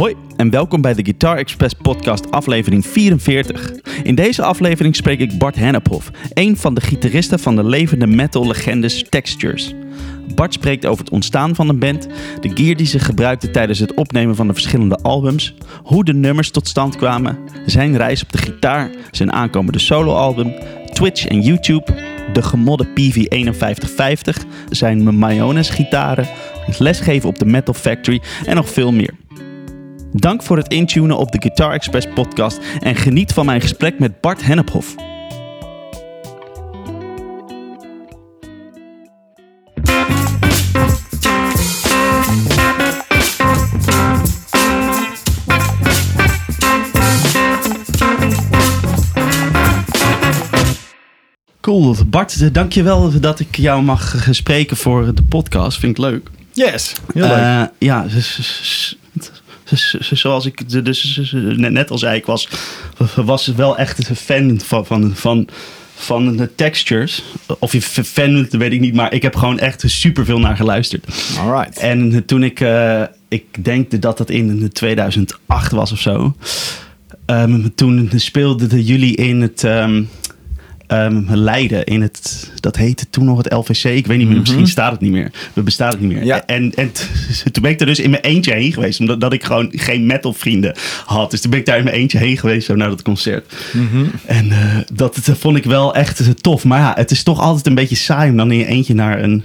Hoi en welkom bij de Guitar Express podcast aflevering 44. In deze aflevering spreek ik Bart Hennephoff, een van de gitaristen van de levende metal legendes Textures. Bart spreekt over het ontstaan van een band, de gear die ze gebruikte tijdens het opnemen van de verschillende albums, hoe de nummers tot stand kwamen, zijn reis op de gitaar, zijn aankomende soloalbum, Twitch en YouTube, de gemodde PV5150, zijn Mayonnaise gitaren, het lesgeven op de Metal Factory en nog veel meer. Dank voor het intunen op de Guitar Express podcast en geniet van mijn gesprek met Bart Hennephoff. Cool, Bart, dankjewel dat ik jou mag spreken voor de podcast. Vind ik leuk. Yes, heel leuk. Uh, ja, zoals ik dus net al zei, ik was, was wel echt een fan van, van, van, van de textures. Of je fan weet ik niet, maar ik heb gewoon echt super veel naar geluisterd. Alright. En toen ik, uh, ik denk dat dat in 2008 was of zo. Um, toen speelden jullie in het. Um, um, Leiden in het, dat heette toen nog het LVC. Ik weet niet meer, mm -hmm. misschien staat het niet meer. We bestaan het niet meer. Ja. En, en toen ben ik er dus in mijn eentje heen geweest, omdat dat ik gewoon geen metal vrienden had. Dus toen ben ik daar in mijn eentje heen geweest, zo naar dat concert. Mm -hmm. En uh, dat, dat vond ik wel echt tof. Maar ja, het is toch altijd een beetje saai om dan in je eentje naar een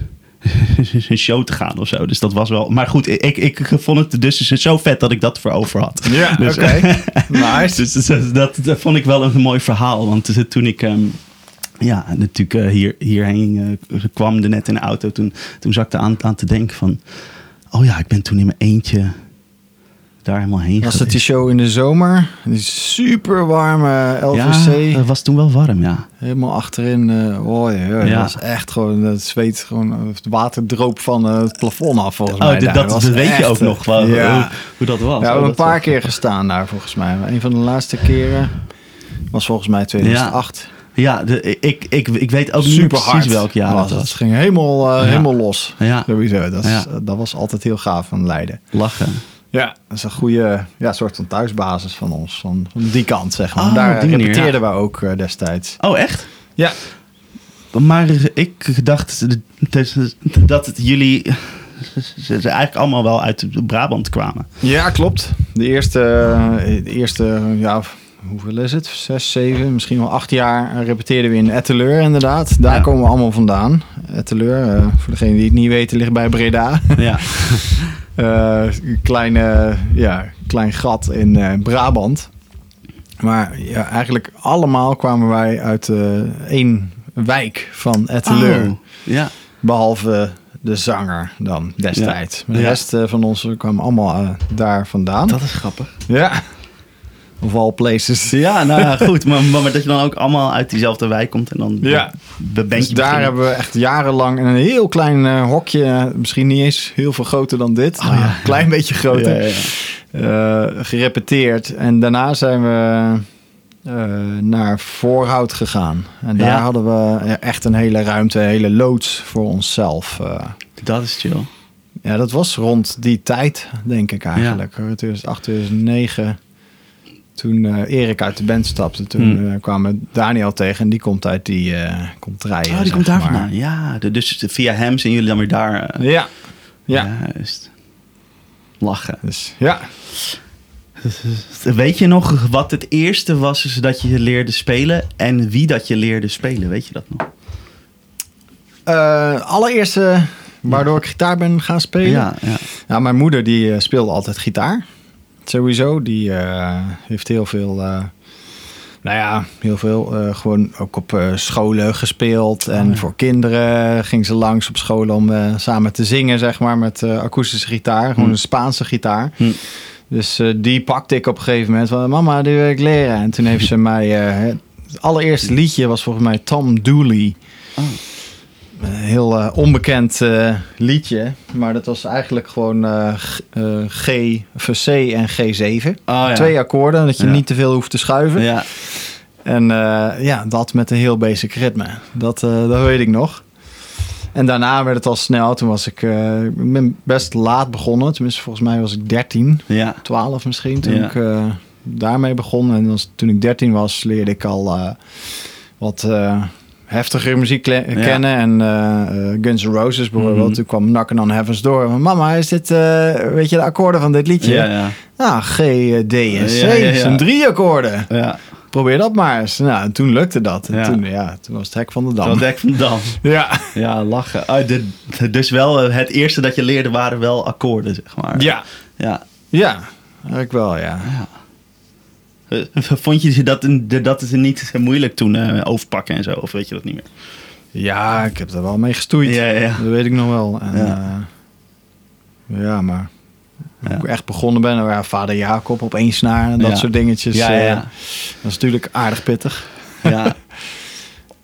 een show te gaan of zo. Dus dat was wel. Maar goed, ik, ik vond het dus zo vet dat ik dat voor over had. Ja, dus, oké. Okay. nice. Dus, dus dat, dat, vond ik wel een mooi verhaal. Want toen ik. Um, ja, natuurlijk uh, hier, hierheen uh, kwam er net in de auto. Toen, toen zat ik er aan, aan te denken van... Oh ja, ik ben toen in mijn eentje daar helemaal heen Was dat die show in de zomer? Die super warme LVC. Ja, het was toen wel warm, ja. Helemaal achterin. Uh, oh ja, was echt gewoon... Het zweet gewoon... Het water droop van uh, het plafond af, volgens oh, mij. Dat, dat, dat weet echt, je ook nog wel, ja. hoe, hoe, dat was. Ja, we oh, hebben een paar keer gestaan daar, volgens mij. Maar een van de laatste keren was volgens mij 2008. Ja, de, ik, ik, ik weet ook Super niet precies hard welk jaar was dat was. Het ging helemaal, uh, Ja. helemaal los. Ja. Sowieso. Dat, is, Ja. dat was altijd heel gaaf van Leiden. Lachen. Ja, dat is een goede ja, soort van thuisbasis van ons. Van, van die kant, zeg maar. Oh, Daar repeteerden we ook eh, destijds. Oh, echt? Ja. Maar ik dacht dat het jullie ze eigenlijk allemaal wel uit Brabant kwamen. Ja, klopt. De eerste, eh, de eerste ja, hoeveel is het? Zes, zeven, misschien wel acht jaar repeteerden we in Etteleur inderdaad. Daar Ja. komen we allemaal vandaan. Etteleur, eh, voor degenen die het niet weten, ligt bij Breda. Ja. Een kleine, ja, klein gat in eh, Brabant. Maar ja, eigenlijk allemaal kwamen wij uit één wijk van Etteleur. Oh, ja. Behalve de zanger dan destijds. De rest van ons kwamen allemaal daar vandaan. Dat is grappig. Ja. Of all places. Ja, nou ja, goed. Maar, maar, dat je dan ook allemaal uit diezelfde wijk komt en dan Ja. de bandje Dus daar beginnen. hebben we echt jarenlang in een heel klein eh, hokje, misschien niet eens heel veel groter dan dit, Oh, maar ja. een klein beetje groter, Ja, ja, eh, gerepeteerd. En daarna zijn we eh, naar Voorhout gegaan. En daar Ja. hadden we echt een hele ruimte, een hele loods voor onszelf. eh. Dat is chill. ja, dat was rond die tijd, denk ik eigenlijk. 2008, 2009. Toen eh, Erik uit de band stapte, toen Hmm. eh, kwamen Daniel tegen. En die komt uit die eh komt rijden. Oh, die komt daar maar. vandaan. Ja, de- dus via hem zijn jullie dan weer daar. Ja. Ja. Juist. Lachen. Dus ja. Weet je nog wat het eerste was dat je leerde spelen en wie dat je leerde spelen? Weet je dat nog? Allereerste waardoor ik gitaar ben gaan spelen. Ja, ja. Ja, mijn moeder die speelde altijd gitaar. Sowieso. Die eh, heeft heel veel... eh, nou ja, heel veel. eh, gewoon ook op scholen gespeeld. En Oh, ja. voor kinderen ging ze langs op scholen om samen te zingen, zeg maar, met akoestische gitaar. Gewoon Hm. een Spaanse gitaar. Hm. Dus die pakte ik op een gegeven moment van, mama, die wil ik leren. En toen heeft ze mij, het allereerste liedje was volgens mij Tom Dooley. Oh. Heel eh, onbekend eh, liedje, maar dat was eigenlijk gewoon eh, G, C en G7. Oh, ja. Twee akkoorden, dat je Ja. niet te veel hoeft te schuiven. Ja. En ja, dat met een heel basic ritme. Dat, dat weet ik nog. En daarna werd het al snel. Toen was ik, ik ben best laat begonnen. Tenminste, volgens mij was ik 13, Ja. 12 misschien. Toen ik daarmee begon. En als, toen ik 13 was, leerde ik al wat heftigere muziek kennen. En eh, eh, Guns N' Roses bijvoorbeeld. Mhm. Toen kwam Knockin' on Heaven's Door. Mama, is dit, eh, weet je, de akkoorden van dit liedje? Ja, ja. Ah, G, D en C. Zijn drie akkoorden. ja. Probeer dat maar eens. Nou, en toen lukte dat. En. Toen, ja, toen was het hek van de dam. was Dek van Dam. Ja. Ja, lachen. Ah, de, de- dus wel, het eerste dat je leerde waren wel akkoorden, zeg maar. Ja. Ja. Ja, eigenlijk wel, ja. Eh, Vond je dat, dat er niet moeilijk toen eh, overpakken en zo? Of weet je dat niet meer? Ja, ik heb er wel mee gestoeid. Ja, ja. Dat weet ik nog wel. En, Ja. ja. ja, maar Ja. ik echt begonnen ben, ja, vader Jacob op één snaar en dat soort dingetjes. Ja, ja, eh, ja. dat is natuurlijk aardig pittig. ja.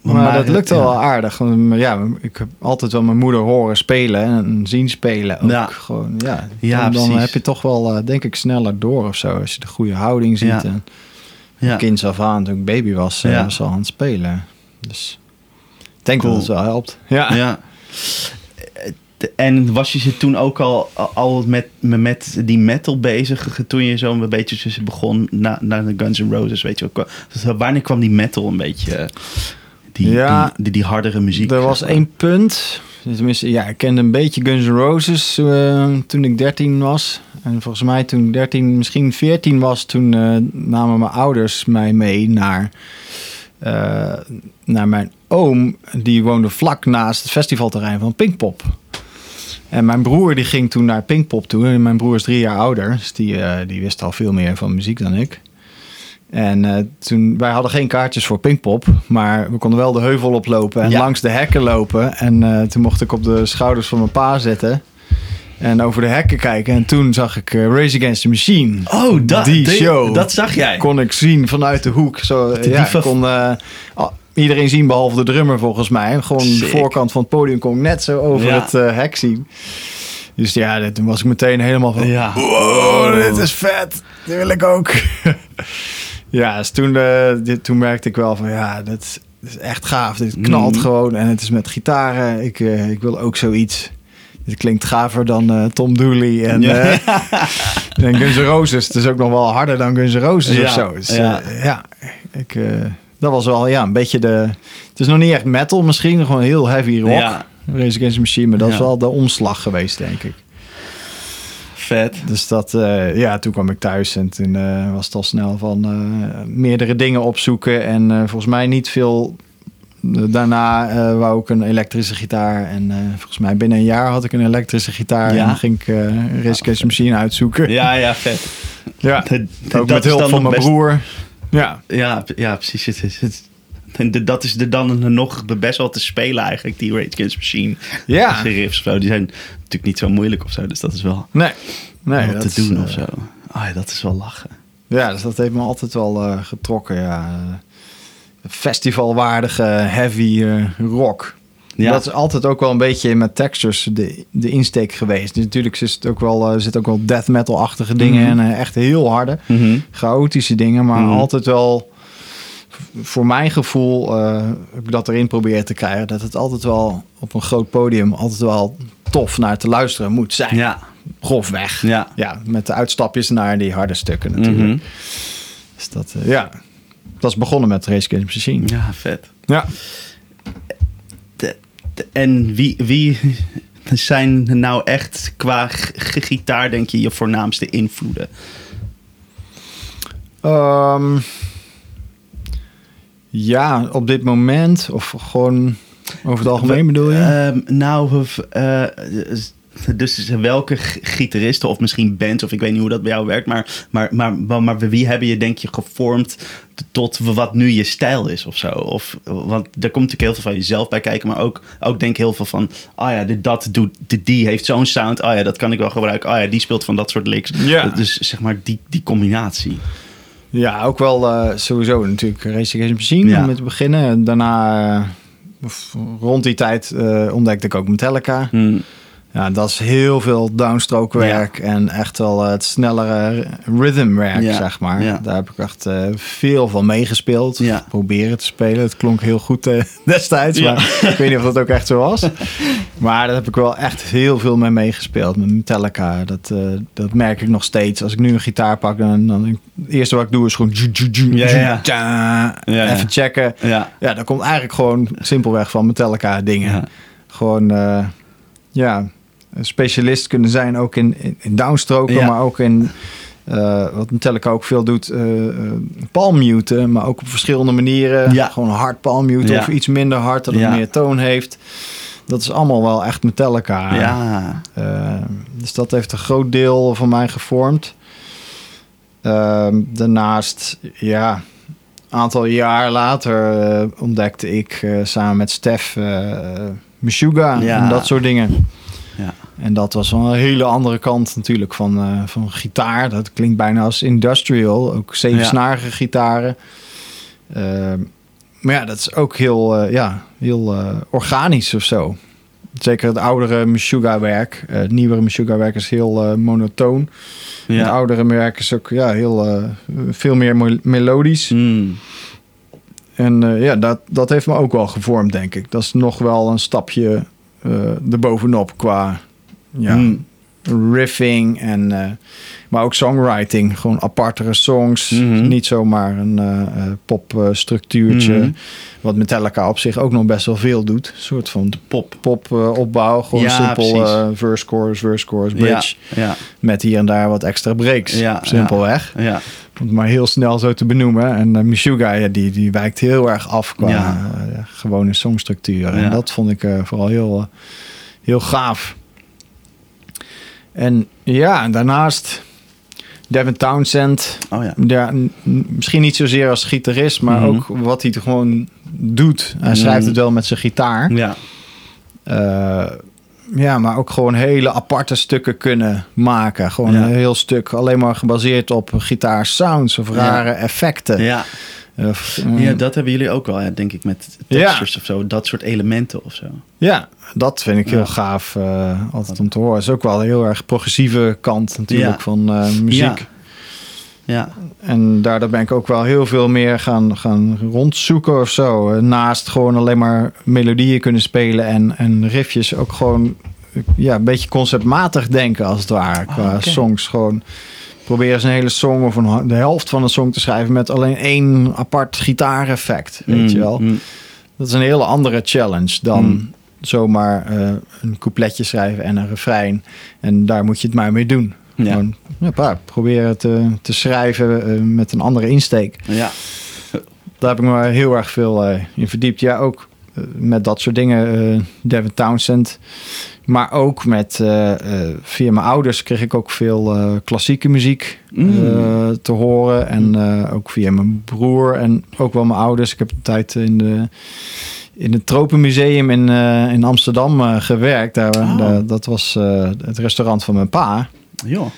Maar, dat lukte ja. wel aardig. Want, Ja, ik heb altijd wel mijn moeder horen spelen en zien spelen ook. Ja. Gewoon, ja. Ja, dan, heb je toch wel, eh, denk ik, sneller door of zo. Als je de goede houding ziet. Ja. En Ja. kinds af aan, toen ik baby was, eh, Ja. was al aan het spelen. Dus ik denk Cool. dat het wel helpt. Ja. Ja. En was je ze toen ook al, al met, met die metal bezig toen je zo een beetje tussen begon na, na de Guns N' Roses, weet je ook? Dus wanneer kwam die metal een beetje, die, Ja. die, die, die hardere muziek? Er was maar? één punt. Tenminste, ja, ik kende een beetje Guns N' Roses eh, toen ik 13 was. En volgens mij toen ik 13, misschien 14 was, toen eh, namen mijn ouders mij mee naar, eh, naar mijn oom. Die woonde vlak naast het festivalterrein van Pinkpop. En mijn broer die ging toen naar Pinkpop toe. En mijn broer is drie jaar ouder. Dus die, die wist al veel meer van muziek dan ik. En eh, toen, wij hadden geen kaartjes voor Pinkpop, maar we konden wel de heuvel oplopen en Ja. langs de hekken lopen. En eh, toen mocht ik op de schouders van mijn pa zitten en over de hekken kijken. En toen zag ik eh, Race Against the Machine. Oh, dat, die show Dat zag jij. kon ik zien vanuit de hoek. Zo, ja, ik kon iedereen zien behalve de drummer volgens mij. Gewoon de voorkant van het podium kon ik net zo over Ja. het hek zien. Dus ja, dat- toen was ik meteen helemaal van... Ja. Wow, dit is vet. Dit wil ik ook. ja, dus toen, eh, dit, toen merkte ik wel van ja, dat is, echt gaaf. Dit knalt Mhm. gewoon en het is met gitaren. Ik, eh, ik wil ook zoiets. Dit klinkt gaver dan eh, Tom Dooley en, Ja. en Guns N' Roses. Het is ook nog wel harder dan Guns N' Roses Ja, of zo. Dus, ja. ja. ik, dat was wel ja, een beetje de... Het is nog niet echt metal misschien, gewoon heel heavy rock. Ja. Race Against the Machine, maar dat is wel de omslag geweest, denk ik. Vet. Dus dat, eh, ja, toen kwam ik thuis en toen eh, was het al snel van eh, meerdere dingen opzoeken. En volgens mij niet veel. Daarna wou ik een elektrische gitaar. En volgens mij binnen een jaar had ik een elektrische gitaar. Ja. En ging ik eh Race Machine uitzoeken. Ja, ja, vet. Ja, Dat- dat ook met hulp van mijn best- broer. Ja, Ja, ja precies. Het, is- het, en dat is er dan nog best wel te spelen eigenlijk, die Rage Against Machine. ja. Die riffs of zo, die zijn natuurlijk niet zo moeilijk of zo. Dus dat is wel Nee, nee wat dat te doen eh, of zo. Ah, ja, dat is wel lachen. Ja, dus dat heeft me altijd wel eh, getrokken. Ja. Festivalwaardige heavy eh, rock. Ja. Dat is altijd ook wel een beetje in mijn textures de, de insteek geweest. Dus natuurlijk het ook wel, zitten ook wel death metal-achtige dingen Mhm. en eh, echt heel harde, Mhm. chaotische dingen. Maar Mhm. altijd wel, voor mijn gevoel, eh, heb ik dat erin proberen te krijgen. Dat het altijd wel op een groot podium altijd wel tof naar te luisteren moet zijn. Ja, Grofweg. ja. Ja, met de uitstapjes naar die harde stukken natuurlijk. Mhm. Dus dat, eh, ja, dat is begonnen met Race the Machine. Ja, vet. Ja. De- de- en wie, wie zijn nou echt qua gitaar, denk je, je voornaamste invloeden? Ehm, ja, op dit moment of gewoon over het algemeen bedoel je? Ehm, nou, eh, dus welke gitaristen of misschien bands, of ik weet niet hoe dat bij jou werkt, maar, maar, maar, wie hebben je denk je gevormd tot wat nu je stijl is of zo? Of, want er komt natuurlijk heel veel van jezelf bij kijken, maar ook, ook denk heel veel van, ah ja, dit, dat doet, dit, die heeft zo'n sound, ah ja, dat kan ik wel gebruiken, ah ja, die speelt van dat soort licks. Ja. Dus zeg maar die, die combinatie. Ja, ook wel eh, sowieso natuurlijk Race Against Machine Ja. om te beginnen. En daarna, eh, rond die tijd, eh, ontdekte ik ook Metallica. Hm. Ja, dat is heel veel downstroke werk en echt wel het snellere rhythmwerk, Ja, zeg maar. ja. Daar heb ik echt eh, veel van meegespeeld. Ja. Proberen te spelen. Het klonk heel goed eh, destijds, maar ik weet niet of dat ook echt zo was. Maar daar heb ik wel echt heel veel mee meegespeeld. Met Metallica, dat, eh, dat merk ik nog steeds. Als ik nu een gitaar pak, dan, dan het eerste wat ik doe is gewoon... Even checken. Ja. Ja, dat komt eigenlijk gewoon simpelweg van Metallica dingen. Gewoon, eh, ja, specialist kunnen zijn ook in, in, in downstroken, Ja. maar ook in, eh, wat Metallica ook veel doet, eh, palmmuten, maar ook op verschillende manieren. Ja. Gewoon hard palmmuten Ja. of iets minder hard, dat het meer toon heeft. Dat is allemaal wel echt Metallica. Ja. Dus dat heeft een groot deel van mij gevormd. Ehm, daarnaast, ja, een aantal jaar later ontdekte ik samen met Stef uh, Meshuggah Ja. en dat soort dingen. Ja. En dat was wel een hele andere kant natuurlijk van, eh, van gitaar. Dat klinkt bijna als industrial, ook zevensnarige gitaren. Ehm, maar ja, dat is ook heel, eh, ja, heel eh, organisch of zo. Zeker het oudere Meshuggah-werk. Het nieuwere Meshuggah-werk is heel monotoon. Het Ja. oudere werk is ook ja, heel, veel meer melodisch. Mm. En ja, dat, dat heeft me ook wel gevormd, denk ik. Dat is nog wel een stapje erbovenop qua ja, Mm. riffing en... eh, maar ook songwriting. Gewoon apartere songs. Mhm. Niet zomaar een eh, popstructuurtje. Mhm. Wat Metallica op zich ook nog best wel veel doet. Een soort van Pop. pop eh, opbouw. Gewoon Ja, simpel verse, chorus, verse, chorus, bridge. Ja. Met hier en daar wat extra breaks. Ja, Simpelweg. Ja. ja. Om het maar heel snel zo te benoemen. En uh, Meshuggah, ja, die, die wijkt heel erg af qua Ja. gewone songstructuur. Ja. En dat vond ik vooral heel, heel gaaf. En ja, daarnaast Devin Townsend. Oh ja. Misschien niet zozeer als gitarist, maar Mhm. ook wat hij gewoon doet. Hij Mhm. schrijft het wel met zijn gitaar. Ja. Eh, ja, maar ook gewoon hele aparte stukken kunnen maken. Gewoon Ja. een heel stuk alleen maar gebaseerd op gitaarsounds of rare effecten. Ja. Of, mm, ja, dat hebben jullie ook wel, denk ik, met textures of zo. Dat soort elementen of zo. ja, dat vind ik heel gaaf eh, altijd om te horen. is ook wel een heel erg progressieve kant natuurlijk van eh, muziek. Ja. En daardoor ben ik ook wel heel veel meer gaan, gaan rondzoeken of zo. Eh, Naast gewoon alleen maar melodieën kunnen spelen en, en riffjes ook gewoon ja, een beetje conceptmatig denken als het ware. Oh, qua songs gewoon proberen eens een hele song of een, de helft van een song te schrijven met alleen één apart gitaareffect. Weet Mm, je wel. mm. Dat is een hele andere challenge dan Mm. zomaar eh, een coupletje schrijven en een refrein. En daar moet je het maar mee doen. Ja. Gewoon, ja, pa, proberen te, te schrijven eh, met een andere insteek. Ja. Daar heb ik me heel erg veel eh, in verdiept. Ja, ook eh, met dat soort dingen. eh, Devin Townsend. Maar ook met, eh, eh, via mijn ouders kreeg ik ook veel eh, klassieke muziek Mm. eh, te horen. En eh, ook via mijn broer en ook wel mijn ouders. Ik heb een tijd in, de, in het Tropenmuseum in, eh, in Amsterdam eh, gewerkt. Daar, Oh. daar- dat was eh, het restaurant van mijn pa. Joh.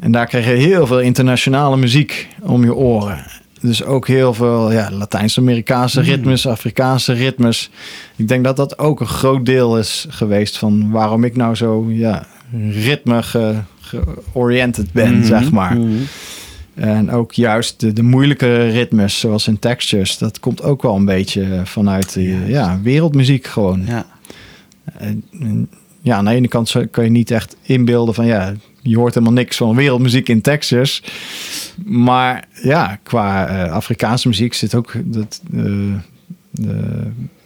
En daar kreeg je heel veel internationale muziek om je oren. Dus ook heel veel ja, Latijns-Amerikaanse Mm. ritmes, Afrikaanse ritmes. Ik denk dat dat ook een groot deel is geweest van waarom ik nou zo ja, ritme ge- ben, Mhm. zeg maar. Mhm. En ook juist de, de moeilijkere ritmes, zoals in textures, dat komt ook wel een beetje vanuit de Juist. ja, wereldmuziek gewoon. Ja. En ja, aan de ene kant kan je niet echt inbeelden van ja, je hoort helemaal niks van wereldmuziek in Texas. Maar ja, qua eh, Afrikaanse muziek zit ook dat, eh, de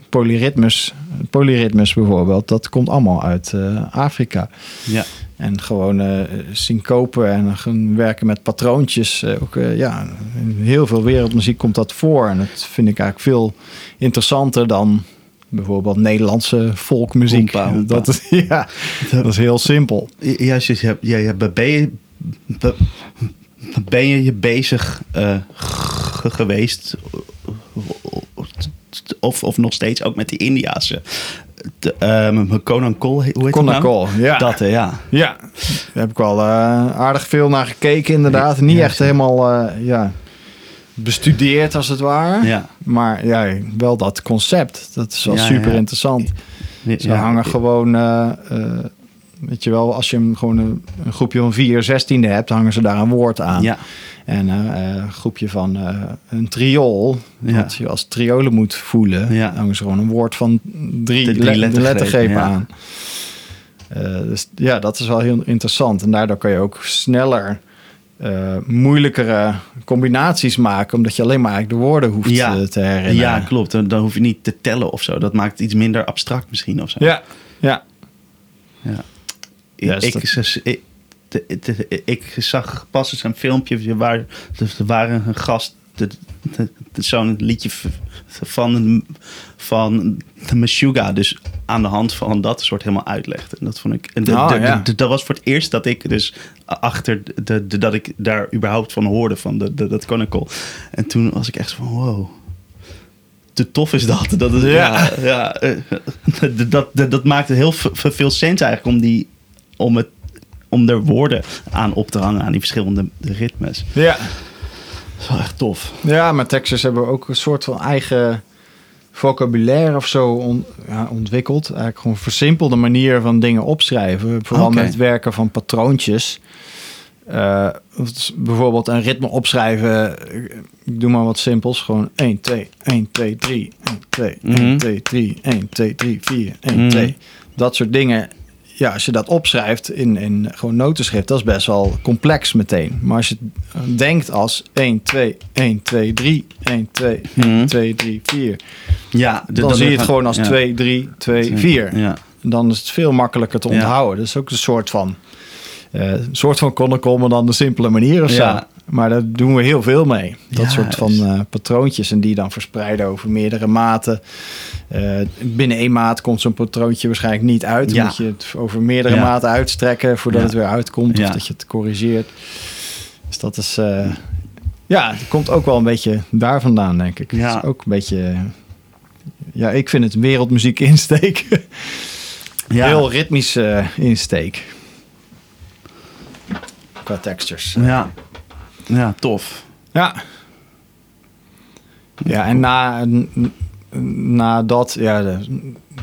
polyritmes, polyritmes bijvoorbeeld, dat komt allemaal uit eh, Afrika. Ja. En gewoon eh syncopen en gaan werken met patroontjes. ook, ja, in heel veel wereldmuziek komt dat voor. En dat vind ik eigenlijk veel interessanter dan bijvoorbeeld Nederlandse volkmuziek. Hoempa, hoempa. Dat, is, ja, dat is heel simpel. Juist, je hebt, ja, ben, je, be- ben je bezig eh, geweest, of, of nog steeds ook met die Indiaanse, de, ehm, Conan Cole, hoe heet dat Conan nou? Cole, ja. Dat, hè, ja. Ja, daar heb ik wel eh, aardig veel naar gekeken inderdaad. Niet Ja, echt helemaal eh, ja, bestudeerd als het ware. Ja. Maar ja, wel dat concept. Dat is wel Ja, super ja. interessant. Ze hangen gewoon eh, eh, weet je wel, als je hem gewoon een, een groepje van vier zestiende hebt, hangen ze daar een woord aan. Ja. En eh, een groepje van een triool, Ja. wat je als triolen moet voelen, Ja. hangen ze gewoon een woord van drie, drie le- lettergrepen, lettergrepen ja. aan. Dus ja, dat is wel heel interessant. En daardoor kan je ook sneller eh, moeilijkere combinaties maken, omdat je alleen maar eigenlijk de woorden hoeft Ja. eh, te herinneren. Ja, klopt. Dan, dan hoef je niet te tellen of zo. Dat maakt het iets minder abstract misschien of zo. ja, ja. Ja. Ja, ik, ik, ik, zag pas eens een filmpje waar dus er waren een gast zo'n liedje van, van de Meshuggah dus aan de hand van dat soort helemaal uitlegde. En dat vond ik. En de- Oh, de- ja. de- dat was voor het eerst dat ik dus achter de, dat ik daar überhaupt van hoorde van de, dat Chronicle. En toen was ik echt van wow. Te tof is dat. dat is, ja. Ja. Ja, eh, dat, dat, dat maakte heel veel sens eigenlijk om, die, om, het, om er woorden aan op te hangen aan die verschillende ritmes. ja. Dat is wel echt tof. Ja, maar Texas hebben ook een soort van eigen vocabulaire of zo on- ja, ontwikkeld. Eigenlijk gewoon een versimpelde manier van dingen opschrijven. Vooral met het werken van patroontjes. Is bijvoorbeeld een ritme opschrijven. Ik doe maar wat simpels. Gewoon 1, 2, 1, 2, 3, 1, 2, 1, Mhm. 2, 3, 1, 2, 3, 4, 1, Mhm. 2. Dat soort dingen. Ja, als je dat opschrijft in, in gewoon notenschrift, dat is best wel complex meteen. Maar als je denkt als 1, 2, 1, 2, 3, 1, 2, 1, Mhm. 2, 3, 4. Ja, de- Dan zie je het gewoon als ja. 2, 3, 2, 4. Ja. Dan is het veel makkelijker te Ja. onthouden. Dat is ook een soort van, een soort van chronicle, maar dan de simpele manier of zo. Ja. Maar daar doen we heel veel mee. Dat Ja, soort van is- eh, patroontjes en die dan verspreiden over meerdere maten. Eh, binnen één maat komt zo'n patroontje waarschijnlijk niet uit. Dan Ja. moet je het over meerdere Ja. maten uitstrekken voordat het weer uitkomt. Of dat je het corrigeert. Dus dat is... eh, ja, het komt ook wel een beetje daar vandaan, denk ik. Ja. Het is ook een beetje... Ja, ik vind het wereldmuziek insteek. Ja. Heel ritmische insteek. Qua textures. Ja. Ja, tof. Ja. Ja, en na, na dat ja,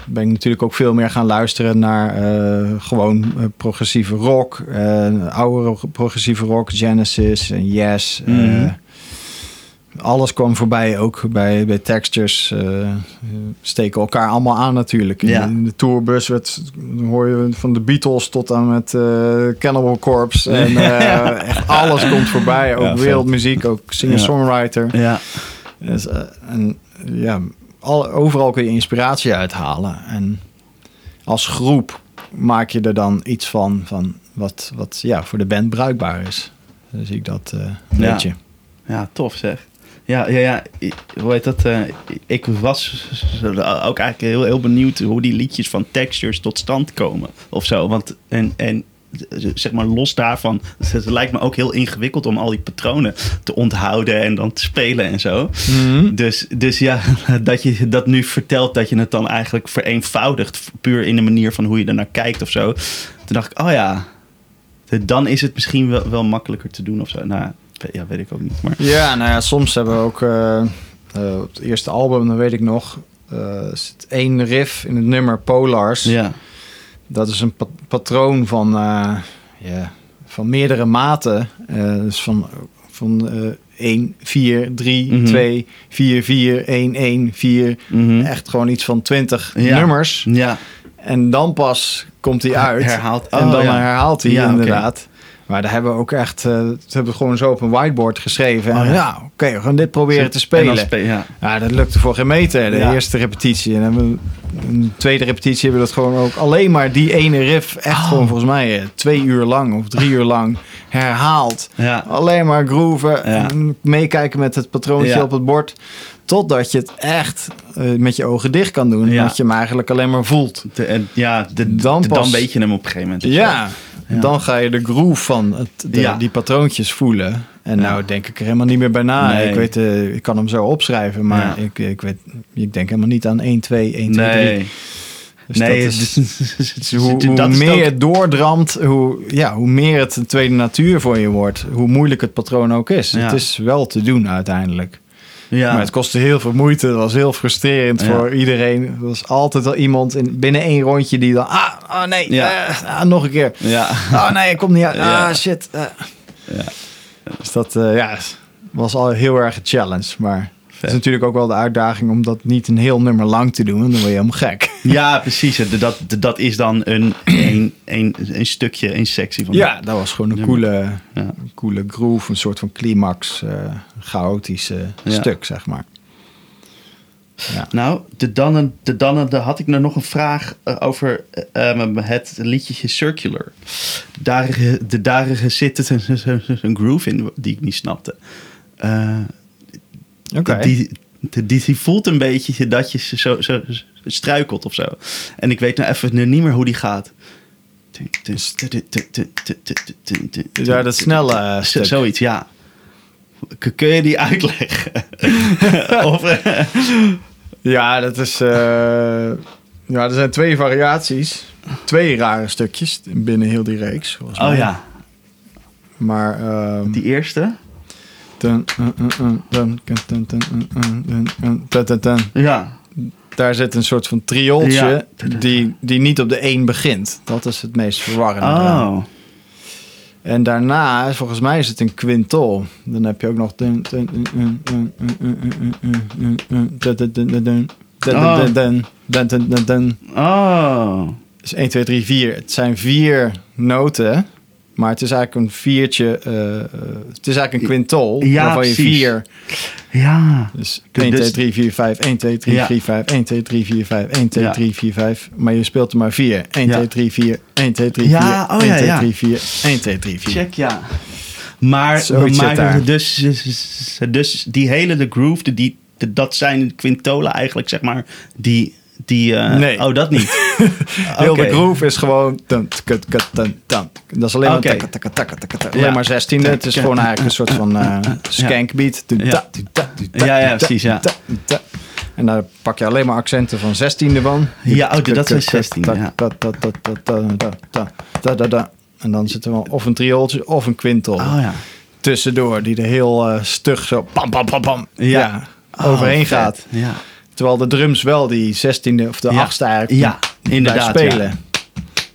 ben ik natuurlijk ook veel meer gaan luisteren naar eh, gewoon eh, progressieve rock. eh oudere progressieve rock, Genesis en Yes. Mhm. Alles kwam voorbij, ook bij, bij Textures. eh, steken elkaar allemaal aan natuurlijk. In, Ja. de, in de tourbus werd, hoor je van de Beatles tot aan met eh, Cannibal Corpse. En eh, echt alles komt voorbij. Ook Ja, wereldmuziek, ook singer-songwriter. Ja. Dus, en ja, al, overal kun je inspiratie uithalen. En als groep maak je er dan iets van, van wat, wat ja, voor de band bruikbaar is. Dan zie ik dat Ja. beetje. Ja, tof zeg. Ja, ja, ja. Hoe heet dat? eh, ik was ook eigenlijk heel, heel benieuwd hoe die liedjes van textures tot stand komen of zo. Want en, en zeg maar los daarvan, het lijkt me ook heel ingewikkeld om al die patronen te onthouden en dan te spelen en zo. Dus, dus ja, dat je dat nu vertelt, dat je het dan eigenlijk vereenvoudigt, puur in de manier van hoe je er naar kijkt of zo. Toen dacht ik, oh ja, dan is het misschien wel, wel makkelijker te doen of zo. Nou, ja, weet ik ook niet. Maar Ja, nou ja, soms hebben we ook eh, eh, op het eerste album, dan weet ik nog, eh zit één riff in het nummer Polars. ja, Dat is een pa- patroon van, eh, ja, van meerdere maten. Eh, dus van, van eh 1, 4, 3, Mhm. 2, 4, 4, 1, 1, 4. Mhm. Echt gewoon iets van 20 Ja. nummers. ja, En dan pas komt hij uit. Herhaalt. en Oh, dan ja. herhaalt hij Ja, inderdaad. Maar daar hebben we ook echt... dat hebben we gewoon zo op een whiteboard geschreven. Oh, en ja. ja, oké, we gaan dit proberen te En spelen. spe- ja. Ja, dat lukte voor geen meter, de Ja. eerste repetitie. En dan hebben we, een tweede repetitie hebben we dat gewoon ook alleen maar die ene riff, echt Oh. gewoon volgens mij eh, twee uur lang of drie uur lang herhaald. Ja. Alleen maar grooven Ja. en meekijken met het patroontje op het bord. Totdat je het echt eh, met je ogen dicht kan doen. Ja. Dat je hem eigenlijk alleen maar voelt. De- ja, de, Dan de- dan weet je hem op een gegeven moment. Ja, Ja. dan ga je de groove van het, de- Ja. die patroontjes voelen. En Ja. nou denk ik er helemaal niet meer bij na. Nee. Ik, weet, eh, ik kan hem zo opschrijven, maar ik, ik, weet, ik denk helemaal niet aan 1, 2, 1, 2, 3. Nee. Dus nee, dat is, hoe, hoe dat is het meer ook. het doordramt, hoe, ja, hoe meer het een tweede natuur voor je wordt. Hoe moeilijk het patroon ook is. Het is wel te doen uiteindelijk. Ja. Maar het kostte heel veel moeite. Het was heel frustrerend Ja. voor iedereen. Er was altijd wel iemand in, binnen één rondje die dan... Ah, oh nee, Ja. eh, ah, nog een keer. Ja. Oh nee, ik kom niet uit. Ah, shit. eh. Ja. Dus dat eh, ja, was al heel erg een challenge. Maar het is natuurlijk ook wel de uitdaging om dat niet een heel nummer lang te doen. Dan word je helemaal gek. Ja, precies. Dat, dat is dan een, een, een, een stukje, een sectie van. Ja, dat was gewoon een Nummer. coole, Ja. coole groove. Een soort van climax, eh chaotische Ja. stuk, zeg maar. Ja. Nou, de Dannen, de Dannen, daar had ik nou nog een vraag eh, over eh, eh, het liedje Circular. Daar, de, daar zit een, een, groove in die ik niet snapte. Oké. die, die, die, die voelt een beetje dat je zo, zo, struikelt of zo. En ik weet nou even nu niet meer hoe die gaat. Ja, dat snelle eh, stuk. Zoiets, ja. Kun je die uitleggen? of, eh, Ja, dat is. eh, ja, er zijn twee variaties. Twee rare stukjes binnen heel die reeks. Oh mij. ja, Maar. ehm, die eerste. Ja. Daar zit een soort van triooltje die, die niet op de 1 begint. Dat is het meest verwarrende. Oh. En daarna, volgens mij is het een quintol. Dan heb je ook nog... Oh. Dus 1, 2, 3, 4. Het zijn vier noten maar het is eigenlijk een viertje... eh, het is eigenlijk een quintol. Ja, waarvan je precies. vier... Ja. Dus Dus- 1, 2, 3, 4, 5. 1, 2, 3, Ja. 4, 5. 1, 2, 3, 4, 5. 1, 2, Ja. 3, 4, 5. Maar je speelt er maar vier. 1, Ja. 2, 3, 4. 1, 2, 3, 4. Ja, oh 1, ja, 2, ja. 3, 4. 1, 2, 3, 4. Check, ja. Maar, Zoiets zit maar daar. dus, dus die hele de groove, die, dat zijn quintolen eigenlijk, zeg maar, die die... Uh, nee. Oh, dat niet? Heel okay. de groove is gewoon... Dat is alleen maar... Okay. Alleen maar 16 Het is gewoon eigenlijk een soort van uh, skankbeat. Ja. ja, ja, precies. Ja. En daar pak je alleen maar accenten van 16e van. Ja, oh, dat zijn 16. Ja. En dan zitten we of een triooltje of een quintel. Oh, ja. Tussendoor, die er heel stug zo pam, pam, pam, pam ja. ja. overheen gaat. Ja. Terwijl de drums wel die 16e of de Ja. 8e eigenlijk Ja, inderdaad, spelen.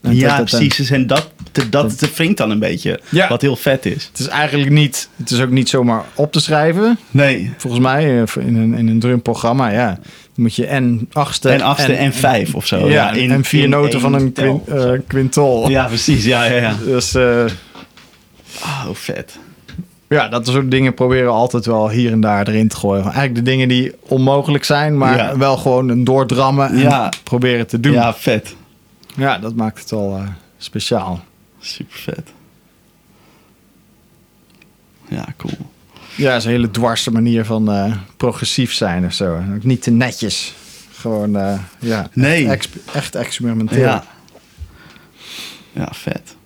En Ja, dat- dat- precies. En dat, dat, dat wringt dan een beetje. Ja. Wat heel vet is. Het is eigenlijk niet, het is ook niet zomaar op te schrijven. Nee. Volgens mij eh, in een, in een drumprogramma, ja. Dan moet je en achtste En achtste en, vijf of zo. Ja, in- en vier in noten van een eh, quintol. Ja, precies. Ja, ja, ja. Dus eh, Oh, vet. Ja, dat soort dingen proberen we altijd wel hier en daar erin te gooien. Eigenlijk de dingen die onmogelijk zijn, maar Ja. wel gewoon een doordrammen en Ja. proberen te doen. Ja, vet. Ja, dat maakt het wel eh, speciaal. Super vet. Ja, cool. Ja, is een hele dwarse manier van eh, progressief zijn of zo. Ook niet te netjes. Gewoon, eh, ja, Nee. echt, exp- echt experimenteel. Ja. Ja, vet.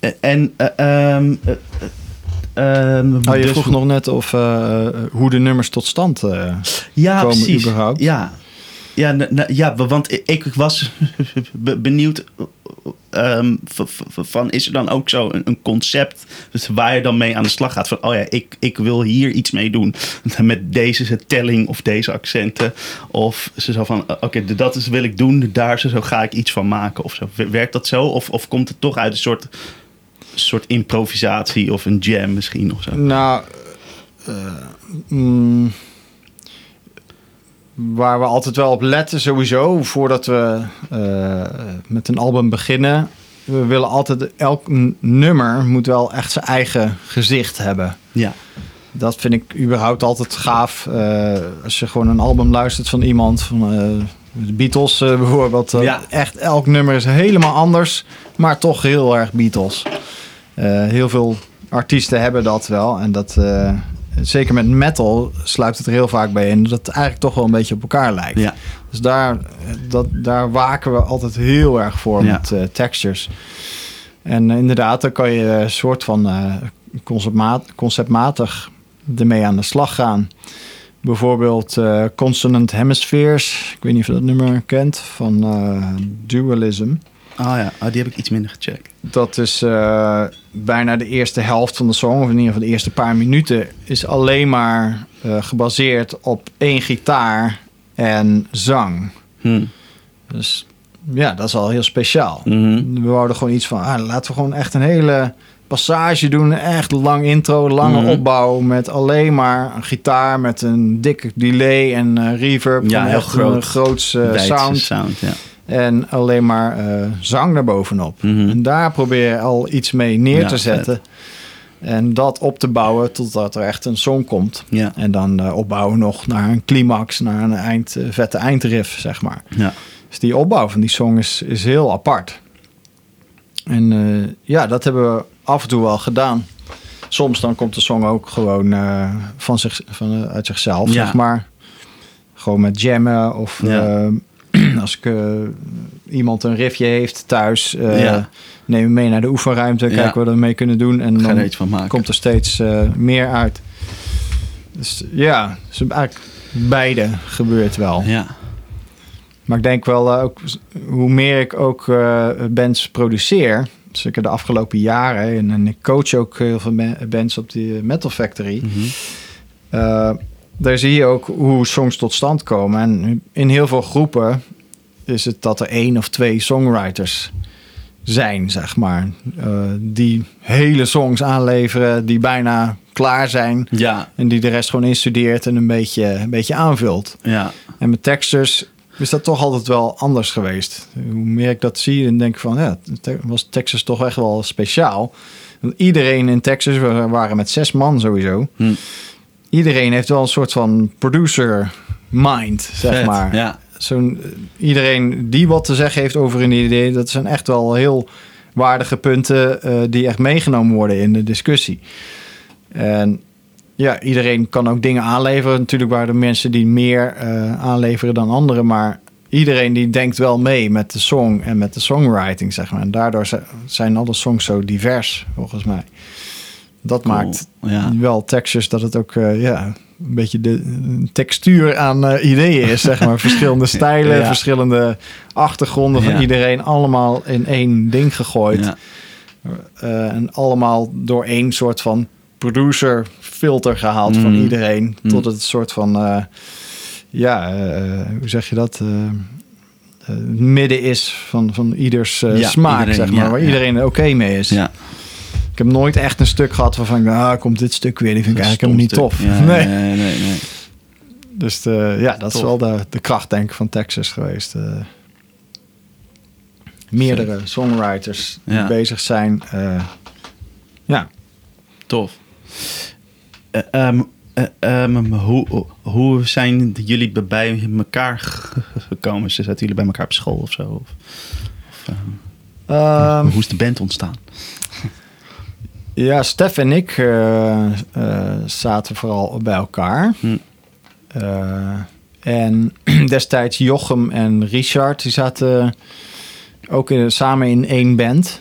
Eh, En, eh, Oh, je dus- vroeg nog net of eh, eh, hoe de nummers tot stand eh, ja, komen precies. überhaupt. Ja, ja, ja want ik- ik was be- benieuwd ehm, van is er dan ook zo een, een concept waar je dan mee aan de slag gaat? Van oh ja ik, ik wil hier iets mee doen met deze telling of deze accenten. Of ze zo van oké dat is wil ik doen daar zo ga ik iets van maken. Of zo. Werkt dat zo? Of, of komt het toch uit een soort soort improvisatie of een jam misschien of zo Nou, eh, mm, waar we altijd wel op letten sowieso, voordat we eh, met een album beginnen. We willen altijd, elk nummer moet wel echt zijn eigen gezicht hebben. ja Dat vind ik überhaupt altijd gaaf. eh, als je gewoon een album luistert van iemand, van de Beatles bijvoorbeeld. Ja. Echt elk nummer is helemaal anders, maar toch heel erg Beatles. Eh, heel veel artiesten hebben dat wel. En dat, eh, zeker met metal sluipt het er heel vaak bij in. Dat het eigenlijk toch wel een beetje op elkaar lijkt. ja Dus daar, dat, daar waken we altijd heel erg voor Ja. met eh, textures. En eh, inderdaad, dan kan je een soort van eh, conceptmaat, conceptmatig ermee aan de slag gaan. Bijvoorbeeld eh, Consonant Hemispheres. Ik weet niet of je dat nummer kent van eh, Dualism. Oh ja, oh, die heb ik iets minder gecheckt. Dat is eh, bijna de eerste helft van de song, of in ieder geval de eerste paar minuten, is alleen maar eh, gebaseerd op één gitaar en zang. Hm. Dus ja, dat is al heel speciaal. Mhm. We wouden gewoon iets van, ah, laten we gewoon echt een hele passage doen. Echt lang intro, lange Mhm. opbouw met alleen maar een gitaar met een dikke delay en reverb. Ja, heel groot. Een groots Weidse sound. sound, ja. En alleen maar eh, zang daarbovenop. Mhm. En daar probeer je al iets mee neer Ja, te zetten. En dat op te bouwen totdat er echt een song komt. Ja, En dan eh, opbouwen nog naar een climax, naar een eind, eh, vette eindriff, zeg maar. ja. Dus die opbouw van die song is, is heel apart. En ja, dat hebben we af en toe wel gedaan. Soms dan komt de song ook gewoon van zich, van, uit zichzelf, Ja. zeg maar. Gewoon met jammen of als ik, eh, iemand een riffje heeft thuis... eh Ja. neem hem mee naar de oefenruimte, Ja. kijken wat we ermee kunnen doen. En er dan van maken. komt er steeds eh, meer uit. Dus ja, dus eigenlijk beide gebeurt wel. Ja, Maar ik denk wel, ook, hoe meer ik ook bands produceer, zeker de afgelopen jaren, en, en ik coach ook heel veel bands op die Metal Factory, eh, daar zie je ook hoe songs tot stand komen. En in heel veel groepen is het dat er één of twee songwriters zijn, zeg maar, eh, die hele songs aanleveren, die bijna klaar zijn. ja, En die de rest gewoon instudeert en een beetje, een beetje aanvult. ja. En met Texters is dat toch altijd wel anders geweest. Hoe meer ik dat zie, dan denk ik van ja, was Texas toch echt wel speciaal. Want iedereen in Texas, we waren met zes man sowieso. Hm. Iedereen heeft wel een soort van producer mind, zeg Vet, maar. Ja, Zo'n, eh, iedereen die wat te zeggen heeft over een idee, dat zijn echt wel heel waardige punten eh, die echt meegenomen worden in de discussie. En ja, iedereen kan ook dingen aanleveren. Natuurlijk waren er mensen die meer eh, aanleveren dan anderen, maar iedereen die denkt wel mee met de song en met de songwriting, zeg maar. En daardoor zi- zijn alle songs zo divers, volgens mij. Dat Cool. maakt ja. wel Texas dat het ook ja, een beetje de textuur aan eh, ideeën is, zeg maar. Verschillende stijlen, Ja. verschillende achtergronden van Ja. iedereen, allemaal in één ding gegooid. Ja. Eh, en allemaal door één soort van producer filter gehaald van Mm. iedereen. Mm. Tot het soort van, eh, ja, hoe zeg je dat? Midden is van, van ieders smaak, iedereen, zeg maar. waar iedereen oké mee is. ja. Ik heb nooit echt een stuk gehad waarvan ik ah, komt dit stuk weer. Die vind ik eigenlijk helemaal niet tof. Ja, nee. nee, nee, nee. Dus eh, ja, dat Tof. is wel de, de kracht denk ik van Texas geweest. eh. meerdere songwriters die bezig zijn. eh, ja, Tof. Eh, ehm, eh, ehm, hoe, hoe zijn jullie bij- elkaar ge- gekomen? Zaten jullie bij elkaar op school of zo? Of, of, Ehm, hoe is de band ontstaan? Ja Stef en ik eh, eh, zaten vooral bij elkaar. Hm. Eh, en destijds Jochem en Richard, die zaten ook in, samen in één band.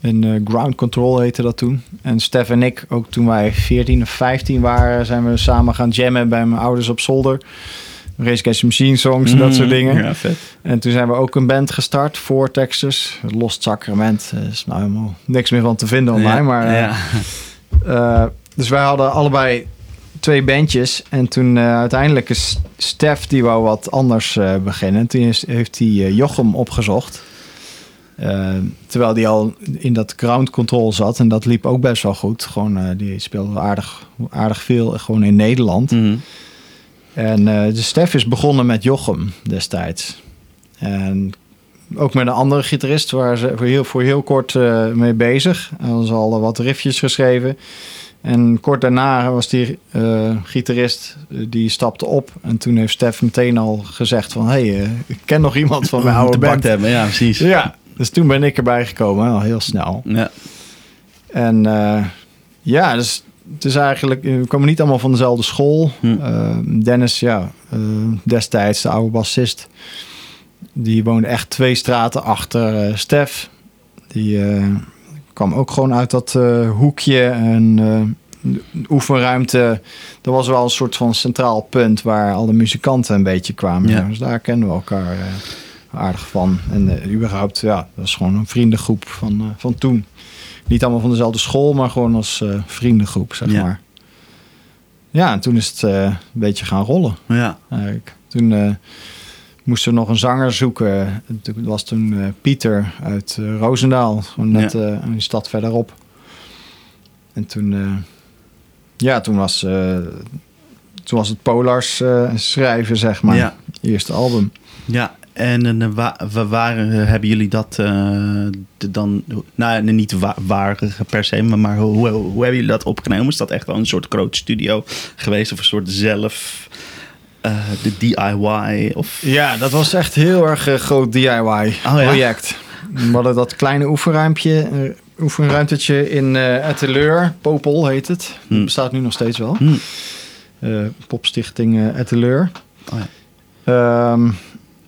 In Ground Control heette dat toen. En Stef en ik, ook toen wij 14 of 15 waren, zijn we samen gaan jammen bij mijn ouders op zolder. Race Against the Machine songs en dat soort Mm, dingen. Ja, vet. En toen zijn we ook een band gestart voor Texas. Lost Sacrament. Er is nou helemaal niks meer van te vinden online. Ja, maar, eh, ja. eh, dus wij hadden allebei twee bandjes. En toen eh, uiteindelijk is Stef, die wou wat anders eh, beginnen. Toen is, heeft hij eh, Jochem opgezocht. Eh, terwijl die al in dat ground control zat. En dat liep ook best wel goed. Gewoon, eh, die speelde aardig, aardig veel gewoon in Nederland. Mhm. En eh, de Stef is begonnen met Jochem destijds. En ook met een andere gitarist waar ze voor heel, voor heel kort eh, mee bezig. Hij was al wat riffjes geschreven. En kort daarna was die eh, gitarist, die stapte op. En toen heeft Stef meteen al gezegd van... hé, hey, ik ken nog iemand van mijn oude band. hebben, ja, precies. Ja, dus toen ben ik erbij gekomen, al heel snel. Ja. En ja, dus het is eigenlijk, we komen niet allemaal van dezelfde school. Hm. Eh, Dennis, ja, eh, destijds de oude bassist, die woonde echt twee straten achter eh, Stef. Die eh, kwam ook gewoon uit dat eh, hoekje en eh, de oefenruimte. Dat was wel een soort van centraal punt waar alle muzikanten een beetje kwamen. Ja. Dus daar kennen we elkaar. eh. aardig van. En eh, überhaupt, ja, dat was gewoon een vriendengroep van, eh, van toen. Niet allemaal van dezelfde school, maar gewoon als eh, vriendengroep, zeg Ja. maar. Ja, en toen is het eh, een beetje gaan rollen. Ja. Eigenlijk. Toen eh, moesten we nog een zanger zoeken. Het was toen Pieter uit Roosendaal, gewoon net een stad verderop. En toen, ja, toen was, toen was het Polars schrijven, zeg maar. Ja. Eerste album. Ja, en eh, wa- wa- waar eh, hebben jullie dat eh, dan... Nou, niet wa- waar per se, maar, maar hoe, hoe, hoe hebben jullie dat opgenomen? Is dat echt wel een soort groot studio geweest? Of een soort zelf... eh, de DIY? Of... Ja, dat was echt heel erg eh, groot DIY-project. We hadden dat kleine oefenruimpje, eh, oefenruimtetje in eh Etteleur. Popol heet het. Hmm. Dat bestaat nu nog steeds wel. Hm. Eh, popstichting eh Etteleur. Oh ja. Ehm,